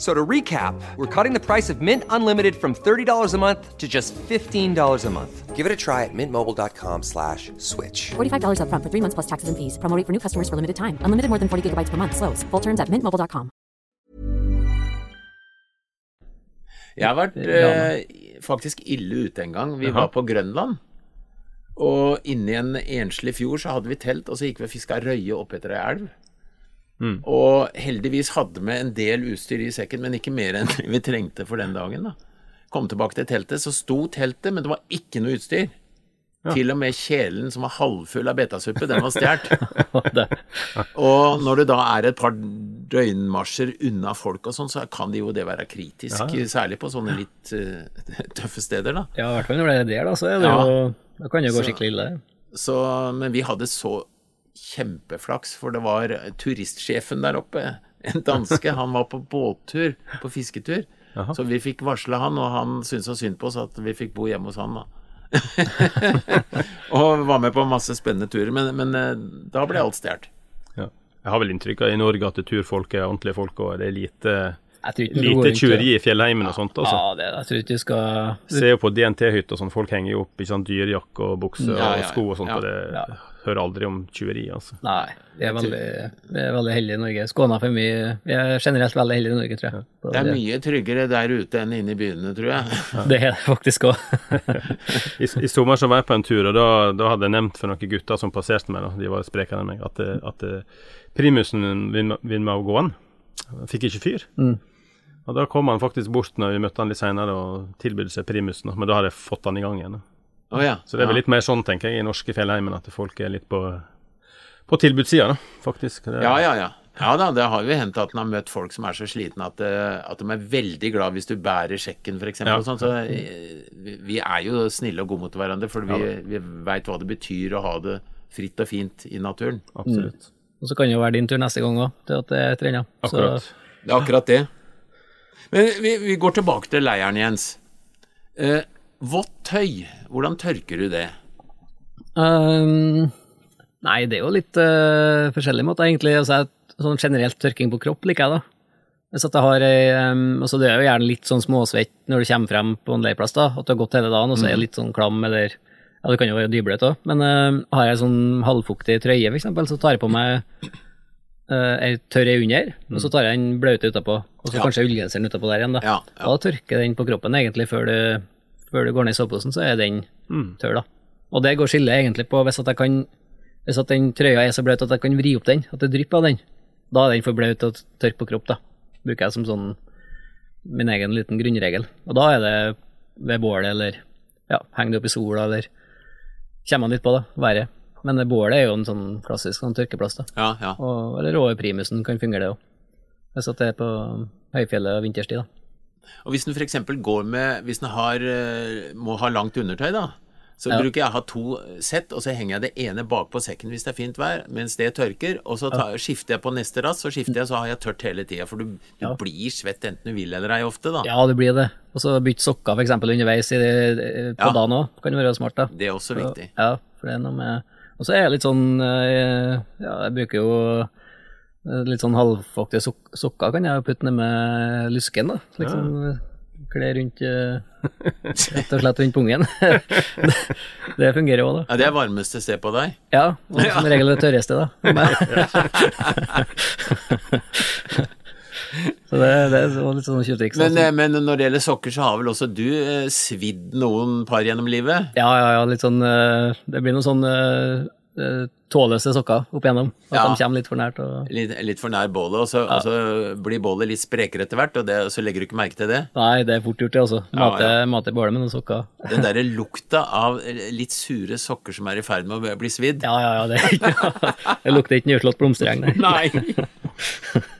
[SPEAKER 4] So to recap, we're cutting the price of Mint Unlimited from $30 a month to just $15 a month. Give it a try at mintmobile.com slash switch.
[SPEAKER 5] $45 upfront for three months plus taxes and fees. Promo for new customers for limited time. Unlimited more than 40 gigabytes per month. Slows. Full terms at mintmobile.com.
[SPEAKER 2] Jeg har vært eh, faktisk ille ute en gang. Vi var på Grønland. Og inni en enslig fjord så hadde vi telt, og så gikk vi og fiska røye oppetter ei elv. Og heldigvis hadde vi en del utstyr i sekken, men ikke mer enn vi trengte for den dagen. da. Kom tilbake til teltet, så sto teltet, men det var ikke noe utstyr. Til og med kjelen som var halvfull av betasuppe, den var stjålet. Og når du da er et par døgnmarsjer unna folk og sånn, så kan det jo det være kritisk. Særlig på sånne litt uh, tøffe steder, da.
[SPEAKER 3] Ja, i hvert fall når det er der, da, så er det
[SPEAKER 2] Ja.
[SPEAKER 3] jo Da kan det jo gå skikkelig ille.
[SPEAKER 2] Så, men vi hadde så kjempeflaks, for det var turistsjefen der oppe, en danske, han var på båttur, på fisketur. Så vi fikk varsle han, og han syntes så synd på oss at vi fikk bo hjemme hos han, da. og var med på masse spennende turer, men, men eh, da ble alt stjålet.
[SPEAKER 1] Ja. Jeg har vel inntrykk av i Norge at turfolk er ordentlige folk, og det er lite, lite tjuveri i fjellheimen og sånt. altså.
[SPEAKER 3] Ja, det, jeg tror ikke du skal
[SPEAKER 1] Se jo på DNT-hytter sånn, folk henger jo opp i sånn dyrejakke og bukse
[SPEAKER 2] Ja,
[SPEAKER 1] og sko og sånt,
[SPEAKER 2] ja.
[SPEAKER 1] og det
[SPEAKER 3] Ja.
[SPEAKER 1] Hører aldri om tjuveri, altså.
[SPEAKER 3] Nei, vi er veldig, vi er veldig heldige i Norge. Skåna for mye Vi er generelt veldig heldige i Norge, tror jeg. Så
[SPEAKER 2] Det er mye tryggere der ute enn inne i byene, tror jeg.
[SPEAKER 3] Det er det faktisk òg.
[SPEAKER 1] I, I sommer så var jeg på en tur, og da, da hadde jeg nevnt for noen gutter som passerte meg, da, de var sprekere enn meg, at, at primusen vil, meg med å gå an. Fikk ikke fyr. Og da kom han faktisk bort når vi møtte han litt seinere og tilbød seg primusen, men da hadde jeg fått han i gang igjen. da.
[SPEAKER 2] Å ja.
[SPEAKER 1] Så det er vel
[SPEAKER 2] ja.
[SPEAKER 1] litt mer sånn, tenker jeg, i norske fjellheimen, at folk er litt på, på tilbudssida, da, faktisk. Det,
[SPEAKER 2] Ja, ja, ja. Ja da, det har jo hendt at en har møtt folk som er så slitne at, eh, at de er veldig glad hvis du bærer sjekken, f.eks.
[SPEAKER 1] Ja.
[SPEAKER 2] Og sånn, så eh, vi- er jo snille og gode mot hverandre, for vi, vi veit hva det betyr å ha det fritt og fint i naturen.
[SPEAKER 1] Absolutt.
[SPEAKER 3] Og så kan det jo være din tur neste gang òg, til at det er trena.
[SPEAKER 1] Akkurat.
[SPEAKER 2] Det er akkurat det. Men vi, vi går tilbake til leiren, Jens. Eh, vått tøy, hvordan tørker du det?
[SPEAKER 3] Um, nei, det er jo litt uh, forskjellige måter, egentlig. Altså, jeg- sånn generelt tørking på kropp liker jeg, da. Hvis at jeg har ei um, altså Det er jo gjerne litt sånn småsvett når du kommer frem på en leirplass, da. At du har gått hele dagen, og så er det litt sånn klam, eller Ja, det kan jo være dybløt òg, men uh, har jeg sånn halvfuktig trøye, eksempel, så tar jeg på meg uh, ei tørr ei under, og så tar jeg den blaute utapå, og så
[SPEAKER 2] Ja.
[SPEAKER 3] kanskje ullgenseren utapå der igjen, da.
[SPEAKER 2] Ja, ja.
[SPEAKER 3] Da tørker den på kroppen egentlig før du, før du går ned i soveposen, så er den tørr, da. Og det går skillet egentlig på hvis at jeg kan Hvis at den trøya er så bløt at jeg kan vri opp den, at det drypper av den, da er den for blaut og tørke på kropp, da. Bruker jeg som sånn min egen liten grunnregel. Og da er det ved bålet, eller ja, henger det opp i sola, eller kommer man litt på, da, været. Men bålet er jo en sånn klassisk sånn tørkeplass, da.
[SPEAKER 2] Ja, ja.
[SPEAKER 3] Og, eller over primusen kan fungere, det òg. Hvis at det er på høyfjellet og vinterstid, da.
[SPEAKER 2] Og hvis den f.eks. går med Hvis den har, eh, må ha langt undertøy, da, så
[SPEAKER 3] Ja.
[SPEAKER 2] bruker jeg å ha to sett, og så henger jeg det ene bakpå sekken hvis det er fint vær, mens det tørker, og så tar, skifter jeg på neste rass, så skifter jeg, så har jeg tørt hele tida. For du, du
[SPEAKER 3] Ja.
[SPEAKER 2] blir svett enten du vil eller ei ofte, da.
[SPEAKER 3] Ja, det blir det. Og så bytte sokker for eksempel underveis i, på
[SPEAKER 2] Ja.
[SPEAKER 3] dagen òg, kan være smart, da.
[SPEAKER 2] Det er også viktig.
[SPEAKER 3] Ja, for det er noe med Og så er jeg litt sånn eh, Ja, jeg bruker jo eh, litt sånn halvfuktige sok sokker, kan jeg putte ned med lysken, da. Liksom, Liksom kle rundt eh, Rett og slett rundt pungen. det, det fungerer òg, da.
[SPEAKER 2] Ja, Det er varmeste sted på deg.
[SPEAKER 3] Ja, og som regel det tørreste, da. så det, det er litt sånn tjuvtriks.
[SPEAKER 2] Men, eh, men når det gjelder sokker, så har vel også du eh, svidd noen par gjennom livet?
[SPEAKER 3] Ja, ja, ja, litt sånn eh, Det blir noen sånn eh, eh, tåløse sokker opp igjennom. At
[SPEAKER 2] Ja.
[SPEAKER 3] de kommer litt for nært. Og...
[SPEAKER 2] Litt, litt for nær bålet, og så, og så blir bålet litt sprekere etter hvert, og det, så legger du ikke merke til det?
[SPEAKER 3] Nei, det er fort gjort, det, også.
[SPEAKER 2] Ja,
[SPEAKER 3] Mate,
[SPEAKER 2] ja.
[SPEAKER 3] mate bålet med noen sokker.
[SPEAKER 2] Den derre lukta av litt sure sokker som er i ferd med å bli svidd.
[SPEAKER 3] Ja, ja, ja, det, ja. det lukter ikke nyslått blomstereng, nei.
[SPEAKER 2] Nei.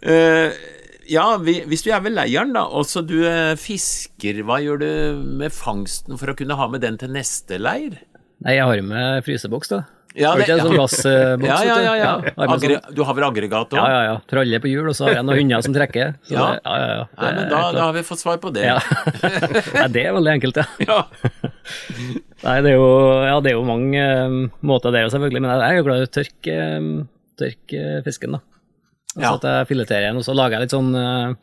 [SPEAKER 2] Eh, ja, vi, hvis du er ved leiren, da, og så du eh, fisker, hva gjør du med fangsten for å kunne ha med den til neste leir?
[SPEAKER 3] Nei, jeg har med fryseboks, da.
[SPEAKER 2] Ja, det-
[SPEAKER 3] en sånn gassboks?
[SPEAKER 2] Ja, ja, ja. ja.
[SPEAKER 3] du? har sånn,
[SPEAKER 2] du har vel aggregat òg?
[SPEAKER 3] ja, ja, ja. Tralle på hjul, og så har jeg noen hunder som trekker. Så
[SPEAKER 2] Ja.
[SPEAKER 3] Ja, ja, ja.
[SPEAKER 2] Nei, men da, da har vi fått svar på det.
[SPEAKER 3] ja. Nei, det er veldig enkelt, ja.
[SPEAKER 2] Ja.
[SPEAKER 3] Nei, det er jo, ja, det er jo mange um, måter der, selvfølgelig, men jeg er jo glad i å tørke, um, tørke fisken, da. Altså
[SPEAKER 2] Ja.
[SPEAKER 3] at jeg fileterer den, og så lager jeg litt sånn eh,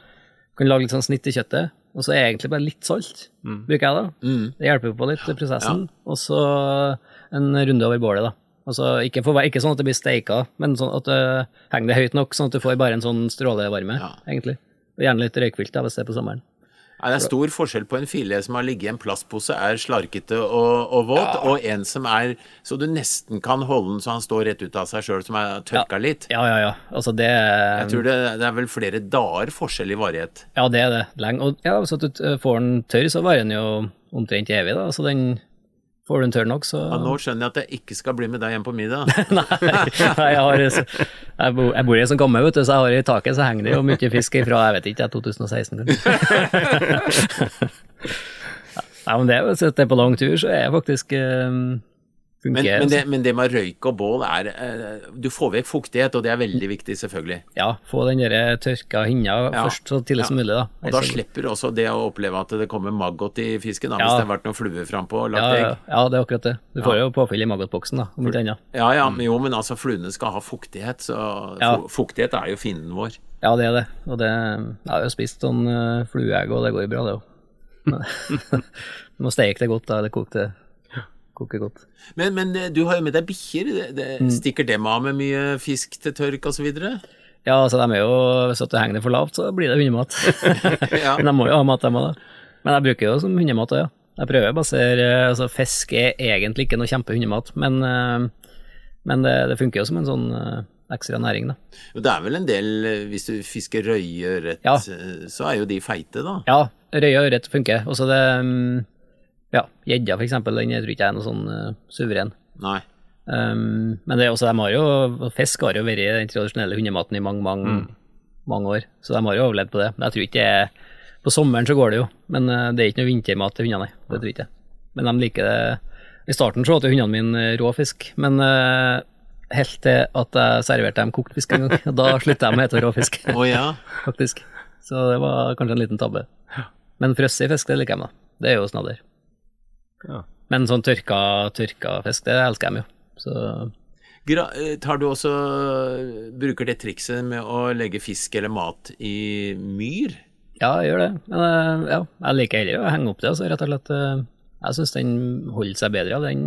[SPEAKER 3] Kan lage litt sånn snitt i kjøttet, og så egentlig bare litt salt, bruker jeg da.
[SPEAKER 2] Mm.
[SPEAKER 3] Det hjelper jo på litt prosessen. prosessen. Og så en runde over bålet, da. Altså ikke, for, ikke sånn at det blir steika, men sånn at det henger det høyt nok, sånn at du får bare en sånn strålevarme,
[SPEAKER 2] Ja.
[SPEAKER 3] egentlig. Og gjerne litt røykfylt, da, hvis det er på sommeren.
[SPEAKER 2] Nei, Det er stor forskjell på en filet som har ligget i en plastpose, er slarkete og, og våt, og en som er så du nesten kan holde den så han står rett ut av seg sjøl, som er tørka litt.
[SPEAKER 3] Ja, ja, ja. Altså, det
[SPEAKER 2] Jeg tror det, det er vel flere dager forskjell i varighet.
[SPEAKER 3] Ja, det er det. Lenge. Og ja, hvis du får den tørr, så varer den jo omtrent evig, da. Så den Får du en tørr nok, så
[SPEAKER 2] Ja, nå skjønner jeg at jeg ikke skal bli med deg hjem på middag.
[SPEAKER 3] Nei, nei, jeg har jeg bor, jeg bor i en sånn gammel, vet du, så jeg har i taket så henger det jo mye fisk fra jeg vet ikke, 2016 ja, men det det er på lang tur, så er jeg faktisk eh,
[SPEAKER 2] Men, men, det, men det med røyk og bål er eh, Du får vekk fuktighet, og det er veldig viktig, selvfølgelig.
[SPEAKER 3] Ja, få den der tørka hinna
[SPEAKER 2] Ja.
[SPEAKER 3] først så tidlig som mulig, da.
[SPEAKER 2] Og da slipper også det å oppleve at det kommer maggot i fisken, da,
[SPEAKER 3] Ja.
[SPEAKER 2] hvis det har vært noen fluer frampå og lagt
[SPEAKER 3] ja, ja,
[SPEAKER 2] egg.
[SPEAKER 3] ja, det er akkurat det. Du får jo påfyll i maggotboksen, da, om ikke annet.
[SPEAKER 2] Ja ja, men jo, men altså fluene skal ha fuktighet, så
[SPEAKER 3] Ja.
[SPEAKER 2] fuktighet er jo fienden vår.
[SPEAKER 3] Ja, det er det. Og det Jeg har jo spist sånn flueegg, og det går jo bra, det òg. Du må steke det godt, da. Eller koke det koke godt.
[SPEAKER 2] Men, men eh, du har jo med deg bikkjer. Det, det,
[SPEAKER 3] Mm.
[SPEAKER 2] Stikker dem av med mye fisk til tørk osv.?
[SPEAKER 3] Ja, altså de er jo Hvis du henger det for lavt, så blir det hundemat.
[SPEAKER 2] Ja.
[SPEAKER 3] Men de må jo ha mat, de òg. Men jeg bruker jo som hundemat òg, ja. Jeg prøver å basere Altså, fisk er egentlig ikke noe kjempehundemat, men, eh, men det, det funker jo som en sånn eh, ekstra næring, da.
[SPEAKER 2] Det er vel en del eh, Hvis du fisker røyeørret,
[SPEAKER 3] Ja.
[SPEAKER 2] eh, så er jo de feite, da.
[SPEAKER 3] Ja, røye ørret funker. Og så det mm, Ja, gjedda, for eksempel, den tror ikke jeg er noe sånn uh, suveren.
[SPEAKER 2] Nei.
[SPEAKER 3] Um, men det er også, de har jo Fisk har jo vært den tradisjonelle hundematen i mange, mange, mange år, så de har jo overlevd på det. Men jeg tror ikke det er På sommeren så går det jo, men uh, det er ikke noe vintermat til hundene, nei. Det tror jeg ikke. Men de liker det I starten så åt hundene mine rå fisk, men uh, helt til at jeg serverte dem kokt fisk en gang. og Da slutta de å hete rå fisk,
[SPEAKER 2] Å ja.
[SPEAKER 3] faktisk. Så det var kanskje en liten tabbe. Men frosset fisk, det liker jeg, da. Det er jo snadder.
[SPEAKER 1] Ja.
[SPEAKER 3] Men sånn tørka, tørka fisk, det elsker de jo. Så
[SPEAKER 2] Gra eh, tar du også Bruker det trikset med å legge fisk eller mat i myr?
[SPEAKER 3] Ja, jeg gjør det. Men eh, ja, jeg liker heller å henge opp det, altså, rett og slett. eh, Jeg syns den holder seg bedre av den,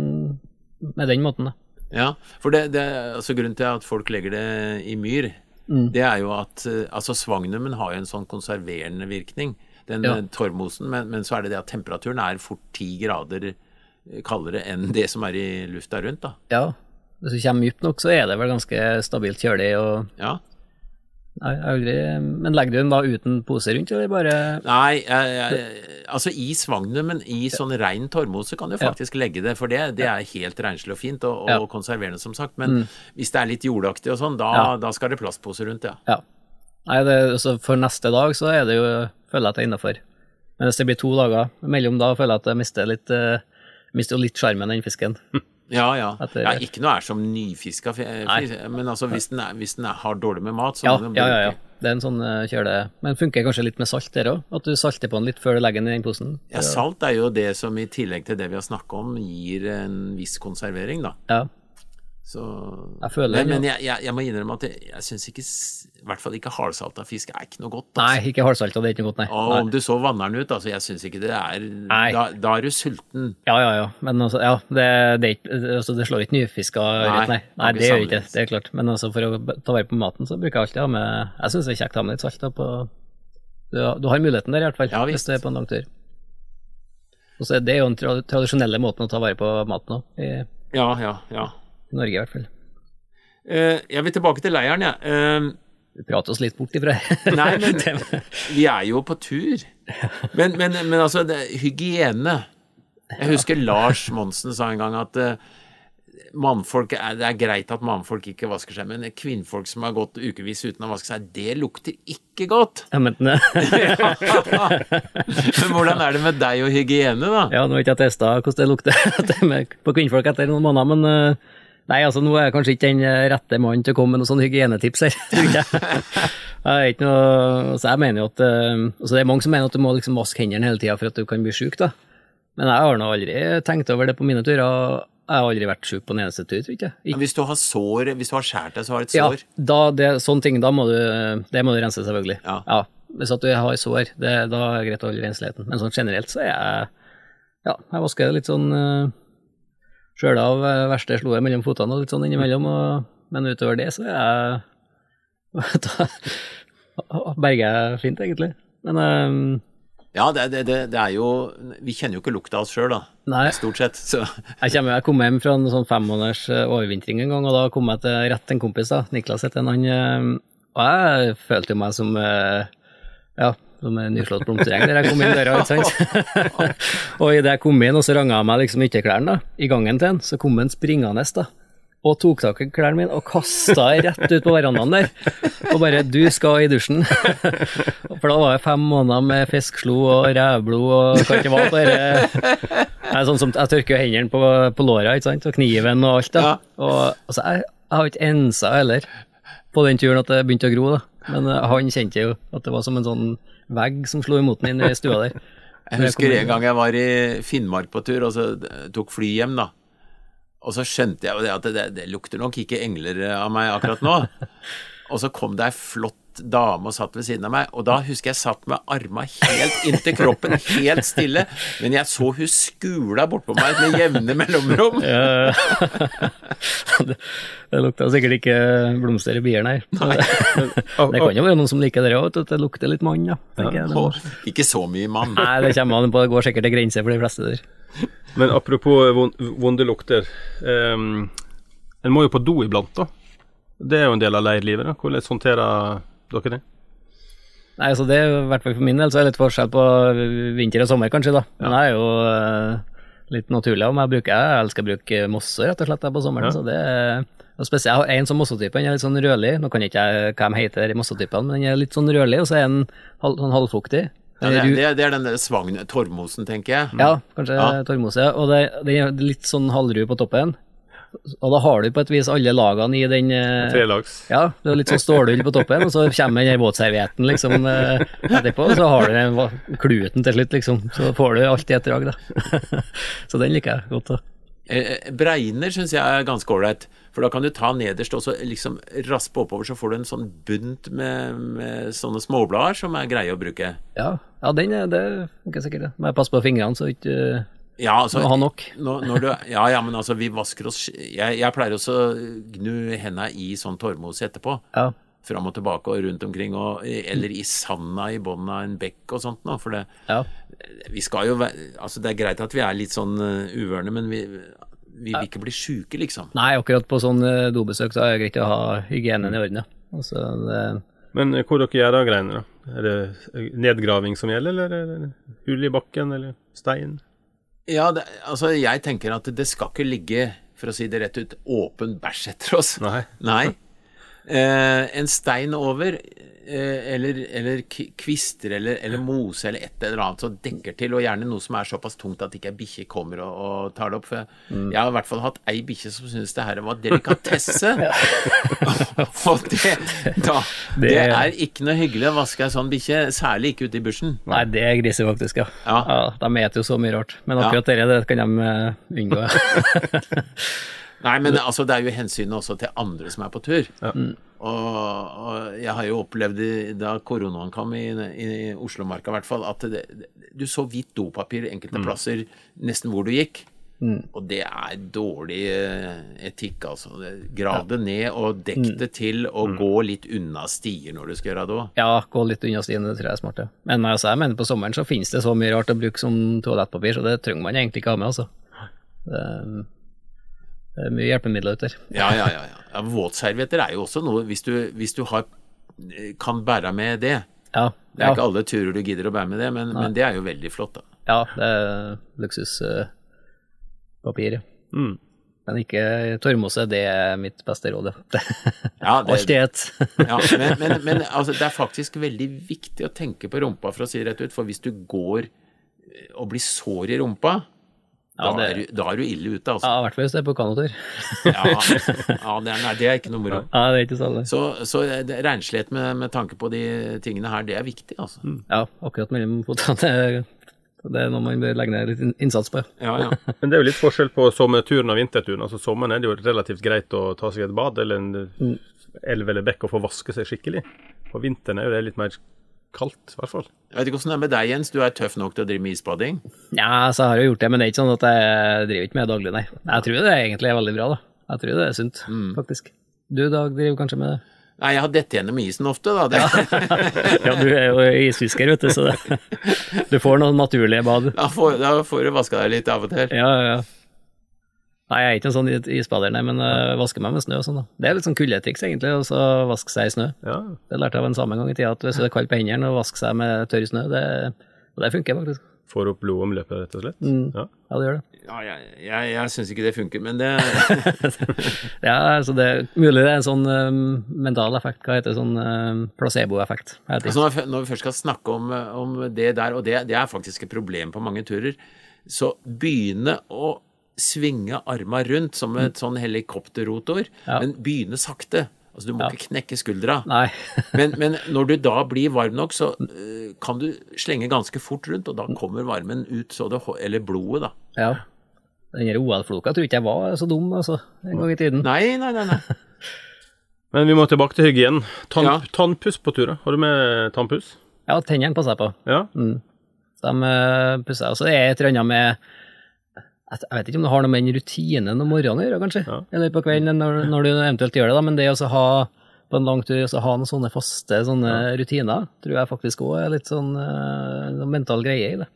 [SPEAKER 3] med den måten, da.
[SPEAKER 2] Ja, for det, det altså grunnen til at folk legger det i myr, det er jo at eh, altså svagnumen har jo en sånn konserverende virkning, den
[SPEAKER 3] Ja.
[SPEAKER 2] eh, torvmosen, men, men så er det det at temperaturen er fort ti grader eh, kaldere enn det som er i lufta rundt, da.
[SPEAKER 3] Ja, hvis du kommer dypt nok, så er det vel ganske stabilt kjølig. og
[SPEAKER 2] Ja.
[SPEAKER 3] Nei, aldri Men legger du den da uten pose rundt, eller bare
[SPEAKER 2] Nei, jeg, jeg, altså i svagnumen, i sånn rein torvmose kan du
[SPEAKER 3] Ja.
[SPEAKER 2] faktisk legge det, for det, det er helt renslig og fint, og, og
[SPEAKER 3] Ja. Mm.
[SPEAKER 2] konserverende som sagt, men hvis det er litt jordaktig og sånn, da,
[SPEAKER 3] Ja.
[SPEAKER 2] da skal det plastpose rundt, ja.
[SPEAKER 3] Ja. Nei, det, altså for neste dag så er det jo Føler jeg at det er innafor. Men hvis det blir to dager mellom da, føler jeg at jeg mister litt uh, Mister litt sjarmen, den fisken.
[SPEAKER 2] Ja, ja.
[SPEAKER 3] Etter-
[SPEAKER 2] ja ikke noe er som nyfiska, fisk, men altså hvis den, er, hvis den er, har dårlig med mat, så
[SPEAKER 3] Ja,
[SPEAKER 2] må den
[SPEAKER 3] ja, ja, ja.
[SPEAKER 2] bruke
[SPEAKER 3] Det er en sånn uh, kjøle... Men funker kanskje litt med salt der òg? At du salter på den litt før du legger den i den posen?
[SPEAKER 2] Ja, salt er jo det som i tillegg til det vi har snakka om, gir en viss konservering, da.
[SPEAKER 3] Ja.
[SPEAKER 2] Så
[SPEAKER 3] Jeg føler
[SPEAKER 2] Men, men jeg, jeg, jeg må innrømme at jeg, jeg syns ikke I hvert fall ikke halvsalta fisk er ikke noe godt.
[SPEAKER 3] Nei,
[SPEAKER 2] Altså.
[SPEAKER 3] ikke halvsalta, det er ikke noe godt, nei.
[SPEAKER 2] Og
[SPEAKER 3] nei.
[SPEAKER 2] om du så vanner den ut, altså, jeg syns ikke det er
[SPEAKER 3] Nei.
[SPEAKER 2] da, da er du sulten.
[SPEAKER 3] Ja, ja, ja. Men altså, ja, det, det, altså, det slår ikke nyfiska
[SPEAKER 2] Nei,
[SPEAKER 3] ørret, nei. Nei, det gjør ikke,
[SPEAKER 2] det,
[SPEAKER 3] det er klart. Men altså, for å ta vare på maten, så bruker jeg alltid ha med Jeg syns det er kjekt å ha med litt salt da på du, har- du har muligheten der, i hvert fall,
[SPEAKER 2] Ja,
[SPEAKER 3] hvis du er på en lang tur. Og så er det jo den tradisjonelle måten å ta vare på maten på. Ja,
[SPEAKER 2] Ja, ja, ja.
[SPEAKER 3] Norge i hvert fall.
[SPEAKER 2] Eh, jeg vil tilbake til leiren, jeg. Ja.
[SPEAKER 3] Vi prater oss litt bort ifra
[SPEAKER 2] Nei, men vi er jo på tur. Men, men, men altså, det, hygiene Jeg husker Lars Monsen sa en gang at eh, mannfolk det er greit at mannfolk ikke vasker seg, men kvinnfolk som har gått ukevis uten å vaske seg, det lukter ikke godt.
[SPEAKER 3] Jeg mente det.
[SPEAKER 2] Men hvordan er det med deg og hygiene, da?
[SPEAKER 3] ja, nå har ikke jeg testa hvordan det lukter på kvinnfolk etter noen måneder, men eh, Nei, altså nå er jeg kanskje ikke den eh, rette mannen til å komme med noen sånne hygienetips her, tror jeg. Jeg er ikke noe, altså jeg mener jo at eh, altså Det er mange som mener at du må liksom vaske hendene hele tida for at du kan bli sjuk, da. Men jeg har nå aldri tenkt over det på mine turer. Jeg har aldri vært sjuk på en eneste tur, tror jeg. Ikke-
[SPEAKER 2] Hvis du har sår, hvis du har skåret deg, så har du et
[SPEAKER 3] Ja,
[SPEAKER 2] sår.
[SPEAKER 3] da, det, sånne ting, da må du, det må du rense, selvfølgelig.
[SPEAKER 2] Ja.
[SPEAKER 3] Hvis at du har sår, det, da er det greit å holde rensligheten. Men sånn generelt så er jeg Ja, jeg vasker litt sånn uh, sjøl av verste verste sloet mellom fotene og litt sånn innimellom, og, men utover det så er jeg berger jeg fint, egentlig. Men um,
[SPEAKER 2] Ja, det, det, det, er jo Vi kjenner jo ikke lukta av oss sjøl, da.
[SPEAKER 3] nei,
[SPEAKER 2] Stort sett. Så
[SPEAKER 3] jeg, kommer, jeg kom hjem fra en sånn femmåneders eh, overvintring en gang, og da kom jeg til, rett til en kompis, da, Niklas het han, eh, og jeg følte jo meg som eh, ja, som en nyslått blomstereng der jeg kom inn døra, ikke sant. og idet jeg kom inn, og så ranga jeg meg liksom ytterklærne da, i gangen til han, så kom han springende da, og tok tak i klærne mine og kasta rett ut på verandaen der. Og bare 'du skal i dusjen'. For da var jeg fem måneder med fiskeslo og revblod og hva ikke var. Bare, jeg, sånn som, jeg tørker jo hendene på, på låra, ikke sant, og kniven og alt. da. Og altså, jeg, jeg har ikke ensa heller på den turen at det begynte å gro, da. Men eh, han kjente jo at det var som en sånn vegg som slo imot meg inne i stua der.
[SPEAKER 2] Jeg husker en gang jeg var i Finnmark på tur, og så tok fly hjem, da. Og så skjønte jeg jo det at det, det lukter nok ikke engler av meg akkurat nå. Og så kom det ei flott dame og satt ved siden av meg, og da husker jeg satt med arma helt inntil kroppen, helt stille, men jeg så hun skula bortpå meg med jevne mellomrom.
[SPEAKER 3] det, det lukta sikkert ikke blomster i bier, nei. Det kan jo være noen som liker det òg, at det lukter litt mann, ja. må-
[SPEAKER 2] Og ikke så mye mann.
[SPEAKER 3] Nei, det kommer an på, det går sikkert til grenser for de fleste der.
[SPEAKER 1] Men apropos von- vonde lukter. Um, en må jo på do iblant, da. Det er jo en del av leirlivet. da. Hvordan håndterer dere det?
[SPEAKER 3] Nei, altså det er i hvert fall for min del så er det litt forskjell på vinter og sommer, kanskje, da. Men det er jo eh, litt naturlig meg. Jeg, bruker, jeg elsker å bruke mosse, rett og slett, på sommeren.
[SPEAKER 1] Ja.
[SPEAKER 3] Så det er og spesielt, Jeg har en sånn mossetype, den er litt sånn rødlig. Nå kan jeg ikke jeg hva de heter, mossetypene, men den er litt sånn rødlig, og så er den halv, sånn halvfuktig.
[SPEAKER 2] Ja, det,
[SPEAKER 3] er,
[SPEAKER 2] det, er den der svagn... Torvmosen, tenker jeg.
[SPEAKER 3] Ja, kanskje
[SPEAKER 2] Ja.
[SPEAKER 3] Tormose. Og det, det er litt sånn halvru på toppen. Og da har du på et vis alle lagene i den eh,
[SPEAKER 1] Trelags?
[SPEAKER 3] Ja, det har litt sånn stålull på toppen, og så kommer den våtservietten liksom eh, etterpå, og så har du den kluten til slutt, liksom. Så får du alt i et drag, da. så den liker jeg godt. da.
[SPEAKER 2] Breiner, Bregner syns jeg er ganske ålreit, for da kan du ta nederst og så liksom raspe oppover, så får du en sånn bunt med, med sånne småblader som er greie å bruke.
[SPEAKER 3] Ja, ja den er, det sikkert. det. Må jeg passe på fingrene, så ikke eh,
[SPEAKER 2] Ja, altså,
[SPEAKER 3] ha nok.
[SPEAKER 2] Når, når du, ja, ja, men altså, vi vasker oss Jeg, jeg pleier også å gnu henda i sånn tårmos etterpå.
[SPEAKER 3] Ja.
[SPEAKER 2] Fram og tilbake og rundt omkring, og, eller i sanda i bunnen av en bekk og sånt. Nå, for det,
[SPEAKER 3] ja.
[SPEAKER 2] vi skal jo være Altså, det er greit at vi er litt sånn uh, uvørne, men vi, vi vil ikke bli sjuke, liksom.
[SPEAKER 3] Nei, akkurat på sånn eh, dobesøk så er det greit å ha hygienen i orden, ja. Altså, det,
[SPEAKER 1] Men eh, hvor dere gjør av greiene? da? Er det eh, nedgraving som gjelder, eller eller hull i bakken, eller stein?
[SPEAKER 2] Ja, det, altså, jeg tenker at det skal ikke ligge, for å si det rett ut, åpen bæsj etter oss.
[SPEAKER 1] Nei.
[SPEAKER 2] Nei. Eh, en stein over, eh, eller, eller kvister eller, eller mose eller et eller annet som dekker til, og gjerne noe som er såpass tungt at ikke ei bikkje kommer og, og tar det opp. For jeg har i hvert fall hatt ei bikkje som syntes det her var delikatesse. og det, da, det
[SPEAKER 3] Det-
[SPEAKER 2] er ikke noe hyggelig å vaske ei sånn bikkje, særlig ikke ute i bushen.
[SPEAKER 3] Nei, det er griser faktisk, ja.
[SPEAKER 2] Ja.
[SPEAKER 3] De spiser jo så mye rart. Men
[SPEAKER 2] Ja.
[SPEAKER 3] akkurat det, det kan de eh, unngå. ja.
[SPEAKER 2] Nei, men altså, det er jo hensynet også til andre som er på tur. Og, og jeg har jo opplevd da koronaen kom i, i Oslomarka i hvert fall, at det, du så hvitt dopapir enkelte plasser nesten hvor du gikk. Og det er dårlig eh, etikk, altså. Grav det ned og dekk det til, og gå litt unna stier når du skal gjøre det òg.
[SPEAKER 3] Ja, gå litt unna stiene, det tror jeg er smart. Ja. Men altså, jeg mener på sommeren så finnes det så mye rart å bruke som toalettpapir, så det trenger man egentlig ikke ha med, altså. Det, det er mye hjelpemidler ute der.
[SPEAKER 2] Ja, ja, ja, ja. våtservietter er jo også noe Hvis du, hvis du har, kan bære med det.
[SPEAKER 3] Ja,
[SPEAKER 2] Det er
[SPEAKER 3] ja,
[SPEAKER 2] ikke alle turer du gidder å bære med det, men, men det er jo veldig flott, da.
[SPEAKER 3] ja det er luksuspapir. ja.
[SPEAKER 1] Mm.
[SPEAKER 3] Men ikke torvmose, det er mitt beste råd. ja.
[SPEAKER 2] Det-
[SPEAKER 3] Alt i ett.
[SPEAKER 2] Ja, men, men, men altså, det er faktisk veldig viktig å tenke på rumpa, for å si det rett ut. For hvis du går eh, og blir sår i rumpa,
[SPEAKER 3] Ja,
[SPEAKER 2] da, er, du- da er du ille ute, altså.
[SPEAKER 3] Ja, i hvert fall hvis det er på kanotur.
[SPEAKER 2] Ja, ja det, er, nei, det er ikke noe moro.
[SPEAKER 3] Ja, det er ikke sånn, det.
[SPEAKER 2] Så, så renslighet med, med tanke på de tingene her, det er viktig, altså.
[SPEAKER 3] Ja, akkurat mellom fotene. Det, er- det er noe man bør legge ned litt innsats på.
[SPEAKER 2] Ja, ja.
[SPEAKER 1] Men det er jo litt forskjell på sommerturen og vinterturen. Altså Sommeren er det jo relativt greit å ta seg et bad eller en elv eller bekk og få vaske seg skikkelig. På vinteren er jo det litt mer kaldt, i hvert fall.
[SPEAKER 2] Jeg vet ikke åssen det er med deg, Jens. Du er tøff nok til å drive med isbading?
[SPEAKER 3] Ja, så har jeg gjort det, men det er ikke sånn at jeg driver ikke med det daglig, nei. Jeg tror det er egentlig er veldig bra, da. Jeg tror det er sunt, faktisk. Du, Dag, driver kanskje med det?
[SPEAKER 2] Nei, jeg har dette gjennom isen ofte, da. Det,
[SPEAKER 3] Ja, du er jo isfisker, vet du, så det, du får noen naturlige bad.
[SPEAKER 2] da, får, da får du vaska deg litt av og til.
[SPEAKER 3] Ja, ja, ja. Nei, jeg er ikke en sånn isbader, nei, men uh, vasker meg med snø og sånn, da. Det er litt sånn kuldetriks, egentlig, å vaske seg i snø.
[SPEAKER 1] Ja,
[SPEAKER 3] Det lærte jeg av en samme gang i tida, at hvis det er kaldt på hendene, og vaske seg med tørr snø, det, og det funker faktisk.
[SPEAKER 1] får opp blodomløpet, rett og slett. Ja.
[SPEAKER 3] Ja, det gjør det.
[SPEAKER 2] Ja, jeg, jeg, jeg syns ikke det funker, men det
[SPEAKER 3] Ja, altså det er mulig det er en sånn um, mental effekt, hva heter det, sånn um, placeboeffekt.
[SPEAKER 2] Altså når, vi- når vi først skal snakke om, om det der, og det, det er faktisk et problem på mange turer, så begynne å svinge arma rundt som et sånn helikopterrotor,
[SPEAKER 3] Ja.
[SPEAKER 2] men begynne sakte. Altså du må
[SPEAKER 3] Ja.
[SPEAKER 2] ikke knekke skuldra.
[SPEAKER 3] Nei.
[SPEAKER 2] Men, men når du da blir varm nok, så uh, kan du slenge ganske fort rundt, og da kommer varmen ut, så det, eller blodet, da.
[SPEAKER 3] ja. Den OL-floka tror ikke jeg var så dum, altså, en gang i tiden.
[SPEAKER 2] Nei, nei, nei. nei.
[SPEAKER 3] Mm.
[SPEAKER 1] Men vi må tilbake til hygien. Tann,
[SPEAKER 2] Ja.
[SPEAKER 1] Tannpuss på tur. Har du med tannpuss?
[SPEAKER 3] Ja, tennene passer jeg på.
[SPEAKER 1] Ja.
[SPEAKER 3] De eh, pusser jeg. Og så er det et eller annet med Jeg vet ikke om det har noe med den rutinen om morgenen å gjøre, kanskje.
[SPEAKER 1] Ja.
[SPEAKER 3] Eller på kvelden, når, når du eventuelt gjør det, da. Men det å ha på en lang tur, å ha noen sånne faste sånne rutiner, tror jeg faktisk òg er litt sånn uh, mental greie i det.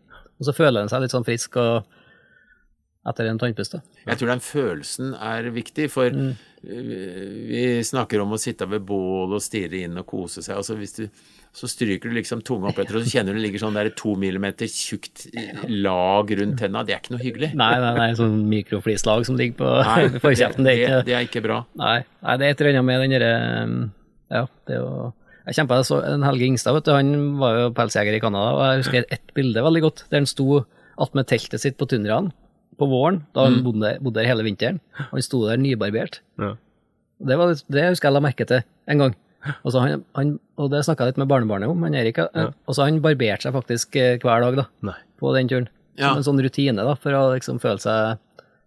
[SPEAKER 3] Og så føler en seg litt sånn frisk og etter en tannpuste.
[SPEAKER 2] Jeg tror den følelsen er viktig, for
[SPEAKER 3] Mm.
[SPEAKER 2] øh, vi snakker om å sitte ved bål og stirre inn og kose seg. Altså hvis du, så stryker du liksom tunga opp etter, og så kjenner du det ligger sånn der to millimeter tjukt lag rundt tenna. Det er ikke noe hyggelig.
[SPEAKER 3] Nei, nei, nei, sånn mikroflislag som ligger på
[SPEAKER 2] Nei,
[SPEAKER 3] forkjeften. Det
[SPEAKER 2] det, det er ikke bra.
[SPEAKER 3] Nei, nei, det er et eller annet med den derre Ja, det er jo Jeg kjempa så en Helge Ingstad, vet du, han var jo pelsjeger i Canada, og jeg husker ett bilde veldig godt, der han sto attmed teltet sitt på tundraen på våren, da han bodde, bodde der hele vinteren. Og han sto der nybarbert.
[SPEAKER 1] Ja.
[SPEAKER 3] Det, var, det husker jeg la merke til en gang. Og, så han, han, og det snakka jeg litt med barnebarnet om, han Erik. Ja. Og så han barberte seg faktisk eh, hver dag da,
[SPEAKER 1] Nei.
[SPEAKER 3] på den turen.
[SPEAKER 2] Ja.
[SPEAKER 3] Som en sånn rutine, da, for å liksom føle seg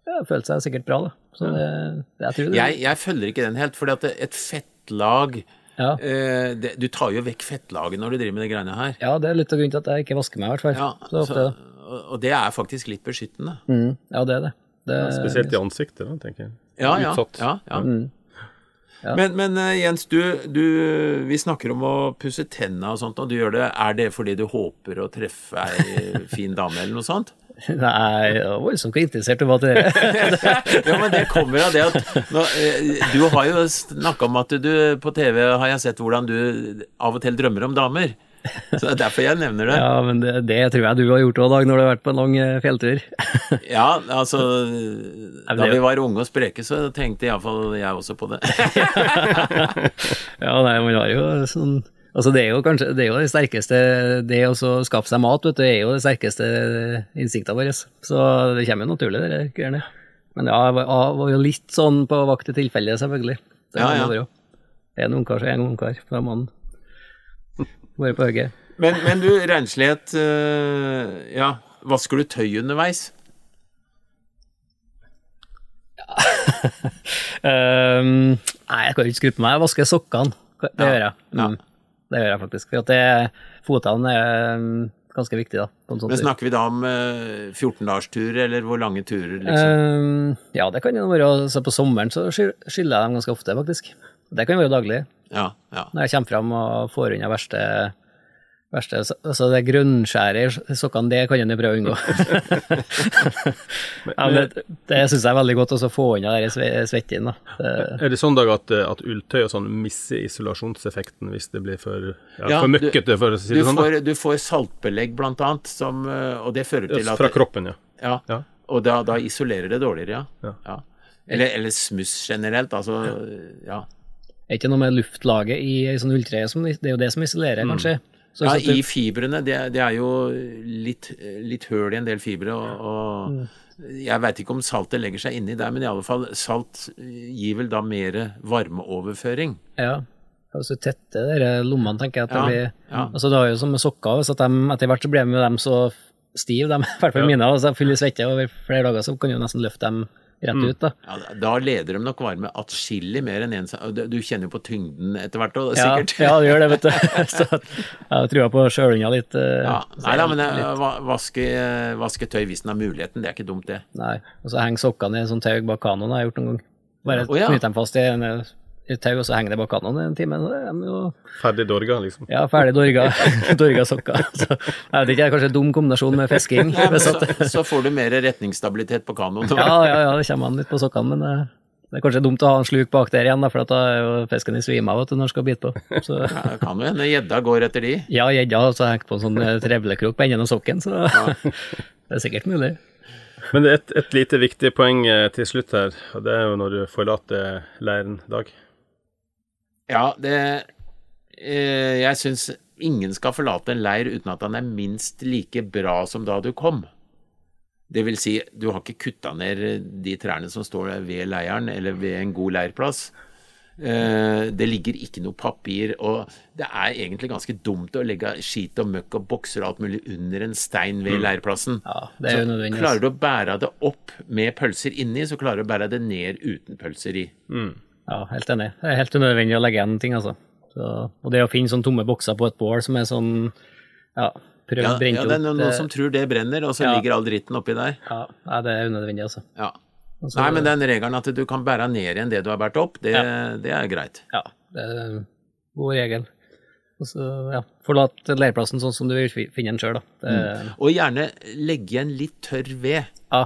[SPEAKER 3] ja, føle seg sikkert bra, da. Så det, det, jeg tror det
[SPEAKER 2] Jeg, jeg følger ikke den helt, for et fettlag
[SPEAKER 3] ja.
[SPEAKER 2] eh, det, Du tar jo vekk fettlaget når du driver med de greiene her.
[SPEAKER 3] Ja, det er litt av grunnen til at jeg ikke vasker meg, i hvert fall. Så ofte.
[SPEAKER 2] så, og, det er faktisk litt beskyttende.
[SPEAKER 3] mm, ja, det er det. det
[SPEAKER 1] Spesielt i ansiktet, da, tenker jeg.
[SPEAKER 2] Ja, ja.
[SPEAKER 1] Utsatt.
[SPEAKER 2] ja, ja.
[SPEAKER 3] Mm. Ja.
[SPEAKER 2] Men, men eh, Jens, du, du, vi snakker om å pusse tenna og sånt, og du gjør det. Er det fordi du håper å treffe ei fin dame eller noe sånt?
[SPEAKER 3] Nei, jeg var voldsomt interessert i hva det er.
[SPEAKER 2] Ja, men det kommer av det at nå, eh, Du har jo snakka om at du på TV har jeg sett hvordan du av og til drømmer om damer. Så det er derfor jeg nevner det.
[SPEAKER 3] Ja, men det, det tror jeg du har gjort òg, Dag, når du har vært på en lang eh, fjelltur.
[SPEAKER 2] Ja, altså Da vi var unge og spreke, så tenkte iallfall jeg også på det.
[SPEAKER 3] ja, nei, man har jo sånn Altså, det er jo kanskje det er jo det sterkeste Det å skaffe seg mat, vet du, er jo det sterkeste instinktet vårt. Så det kommer jo naturlig, det greiene. Men ja, jeg var, jo litt sånn på vakt i tilfelle, selvfølgelig. Det
[SPEAKER 2] Ja, ja.
[SPEAKER 3] det være. En ungkar, så en ungkar. Da må man være på hugget.
[SPEAKER 2] Men, men du, renslighet eh, Ja, vasker du tøy underveis?
[SPEAKER 3] um, nei, jeg kan ikke skru på meg. Jeg vasker sokkene. Det
[SPEAKER 2] Ja,
[SPEAKER 3] gjør jeg.
[SPEAKER 2] ja.
[SPEAKER 3] Mm, det gjør jeg faktisk. For at det, fotene er ganske viktig, da. På en sånn
[SPEAKER 2] Men snakker vi da om eh, 14-dagersturer, eller hvor lange turer, liksom?
[SPEAKER 3] Um, ja, det kan jo være så På sommeren så sky- skyller jeg dem ganske ofte, faktisk. Det kan være daglig.
[SPEAKER 2] Ja, ja.
[SPEAKER 3] Når jeg kommer fram og får unna verste, verste Altså det grønnskjæret i sokkene, det kan en jo prøve å unngå. ja, men det det syns jeg er veldig godt, å få unna den sve- svetten. Det-
[SPEAKER 1] Er det sånn Dag, at, at ulltøy og sånn mister isolasjonseffekten hvis det blir for, ja,
[SPEAKER 2] Ja,
[SPEAKER 1] for møkkete, for å si det sånn? da?
[SPEAKER 2] får, du får saltbelegg, blant annet, som, eh, og det fører til at
[SPEAKER 1] Fra kroppen, ja.
[SPEAKER 2] Ja,
[SPEAKER 1] Ja.
[SPEAKER 2] og da, da isolerer det dårligere, ja.
[SPEAKER 1] Ja.
[SPEAKER 2] ja. Eller, eller smuss generelt, altså Ja.
[SPEAKER 3] er ikke noe med luftlaget i sånn ulltrøye som Det er jo det som isolerer, kanskje. Så,
[SPEAKER 2] ja,
[SPEAKER 3] så
[SPEAKER 2] i fibrene. Det, det er jo litt, litt høl i en del fibre, og, og jeg veit ikke om saltet legger seg inni der, men i alle fall, salt gir vel da mer varmeoverføring.
[SPEAKER 3] Ja. Og så tette de lommene, tenker jeg. at det blir...
[SPEAKER 2] ja.
[SPEAKER 3] Altså, det har jo som med sokker, hvis at de, etter hvert så blir de dem så stive, de, i hvert fall mine, og så fulle i svette over flere dager, så kan du nesten løfte dem rett
[SPEAKER 2] Mm.
[SPEAKER 3] ut. da.
[SPEAKER 2] Ja, da leder de nok varme atskillig mer enn en Du kjenner jo på tyngden etter hvert, òg,
[SPEAKER 3] Ja,
[SPEAKER 2] sikkert.
[SPEAKER 3] ja, det gjør det, vet du. Så jeg trua på sjølinga litt. eh,
[SPEAKER 2] Ja, Nei da, men eh, vaske, vaske tøy hvis en har muligheten, det er ikke dumt, det.
[SPEAKER 3] Nei, og så henger sokkene i en sånn tau bak kanoen, har jeg gjort noen gang. Bare
[SPEAKER 2] oh, ja.
[SPEAKER 3] knyte dem fast i en et tau, og så henger det bak kanonen en time. Så er jo
[SPEAKER 1] Ferdig dorga, liksom.
[SPEAKER 3] ja, ferdig dorga, dorga sokker. Så jeg vet ikke, det er kanskje en dum kombinasjon med fisking.
[SPEAKER 2] Ja, så, så får du mer retningsstabilitet på kanoen.
[SPEAKER 3] Ja, ja, ja, det kommer an litt på sokkene, men eh, Det er kanskje dumt å ha en sluk bak der igjen, da, for da er jo fisken i svime av når den skal bite på. Så,
[SPEAKER 2] Ja, det kan jo hende gjedda går etter de.
[SPEAKER 3] ja, gjedda har altså hengt på en sånn eh, trevlekrok på enden av sokken, så det er sikkert mulig.
[SPEAKER 1] Men det er et, et lite viktig poeng eh, til slutt her, og det er jo når du forlater leiren, Dag.
[SPEAKER 2] Ja, det eh, Jeg syns ingen skal forlate en leir uten at han er minst like bra som da du kom. Det vil si, du har ikke kutta ned de trærne som står ved leiren, eller ved en god leirplass. Eh, Det ligger ikke noe papir, og det er egentlig ganske dumt å legge skit og møkk og bokser og alt mulig under en stein ved leirplassen.
[SPEAKER 3] Ja, det er jo
[SPEAKER 2] Så klarer du å bære det opp med pølser inni, så klarer du å bære det ned uten pølser i.
[SPEAKER 3] Ja, helt enig. Det er helt unødvendig å legge igjen ting, altså. Så, og det å finne sånne tomme bokser på et bål som er sånn Ja, prøv
[SPEAKER 2] Ja,
[SPEAKER 3] å brenne
[SPEAKER 2] ja,
[SPEAKER 3] opp.
[SPEAKER 2] det er noen, noen som tror det brenner, og så
[SPEAKER 3] Ja.
[SPEAKER 2] ligger all dritten oppi der.
[SPEAKER 3] ja, nei, det er unødvendig, altså.
[SPEAKER 2] Ja.
[SPEAKER 3] Altså,
[SPEAKER 2] Nei, men den regelen at du kan bære ned igjen det du har båret opp, det, det er greit.
[SPEAKER 3] Ja, det er en god regel. Og så, ja, forlat leirplassen sånn som du vil finne den sjøl, da. Det,
[SPEAKER 2] Og gjerne legge igjen litt tørr ved,
[SPEAKER 3] Ja,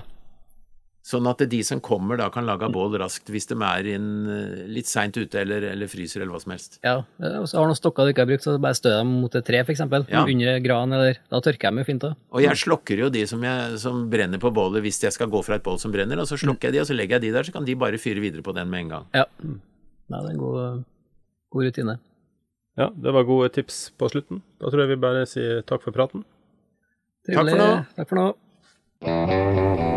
[SPEAKER 2] sånn at de som kommer da kan lage bål raskt hvis de er inn, eh, litt seint ute eller, eller fryser eller hva som helst.
[SPEAKER 3] ja. Og så har noen stokker du ikke har brukt, så bare stø dem mot et tre, eksempel.
[SPEAKER 2] Ja.
[SPEAKER 3] Under gran, eller Da tørker de jo fint, da.
[SPEAKER 2] Og jeg slokker jo de som, jeg, som brenner på bålet hvis jeg skal gå fra et bål som brenner, og så slukker jeg de, og så legger jeg de der, så kan de bare fyre videre på den med en gang.
[SPEAKER 3] Ja. Nei, det er en god, god rutine.
[SPEAKER 1] Ja, det var gode tips på slutten. Da tror jeg vi bare sier takk for praten.
[SPEAKER 2] Takk for nå.
[SPEAKER 3] Takk for nå.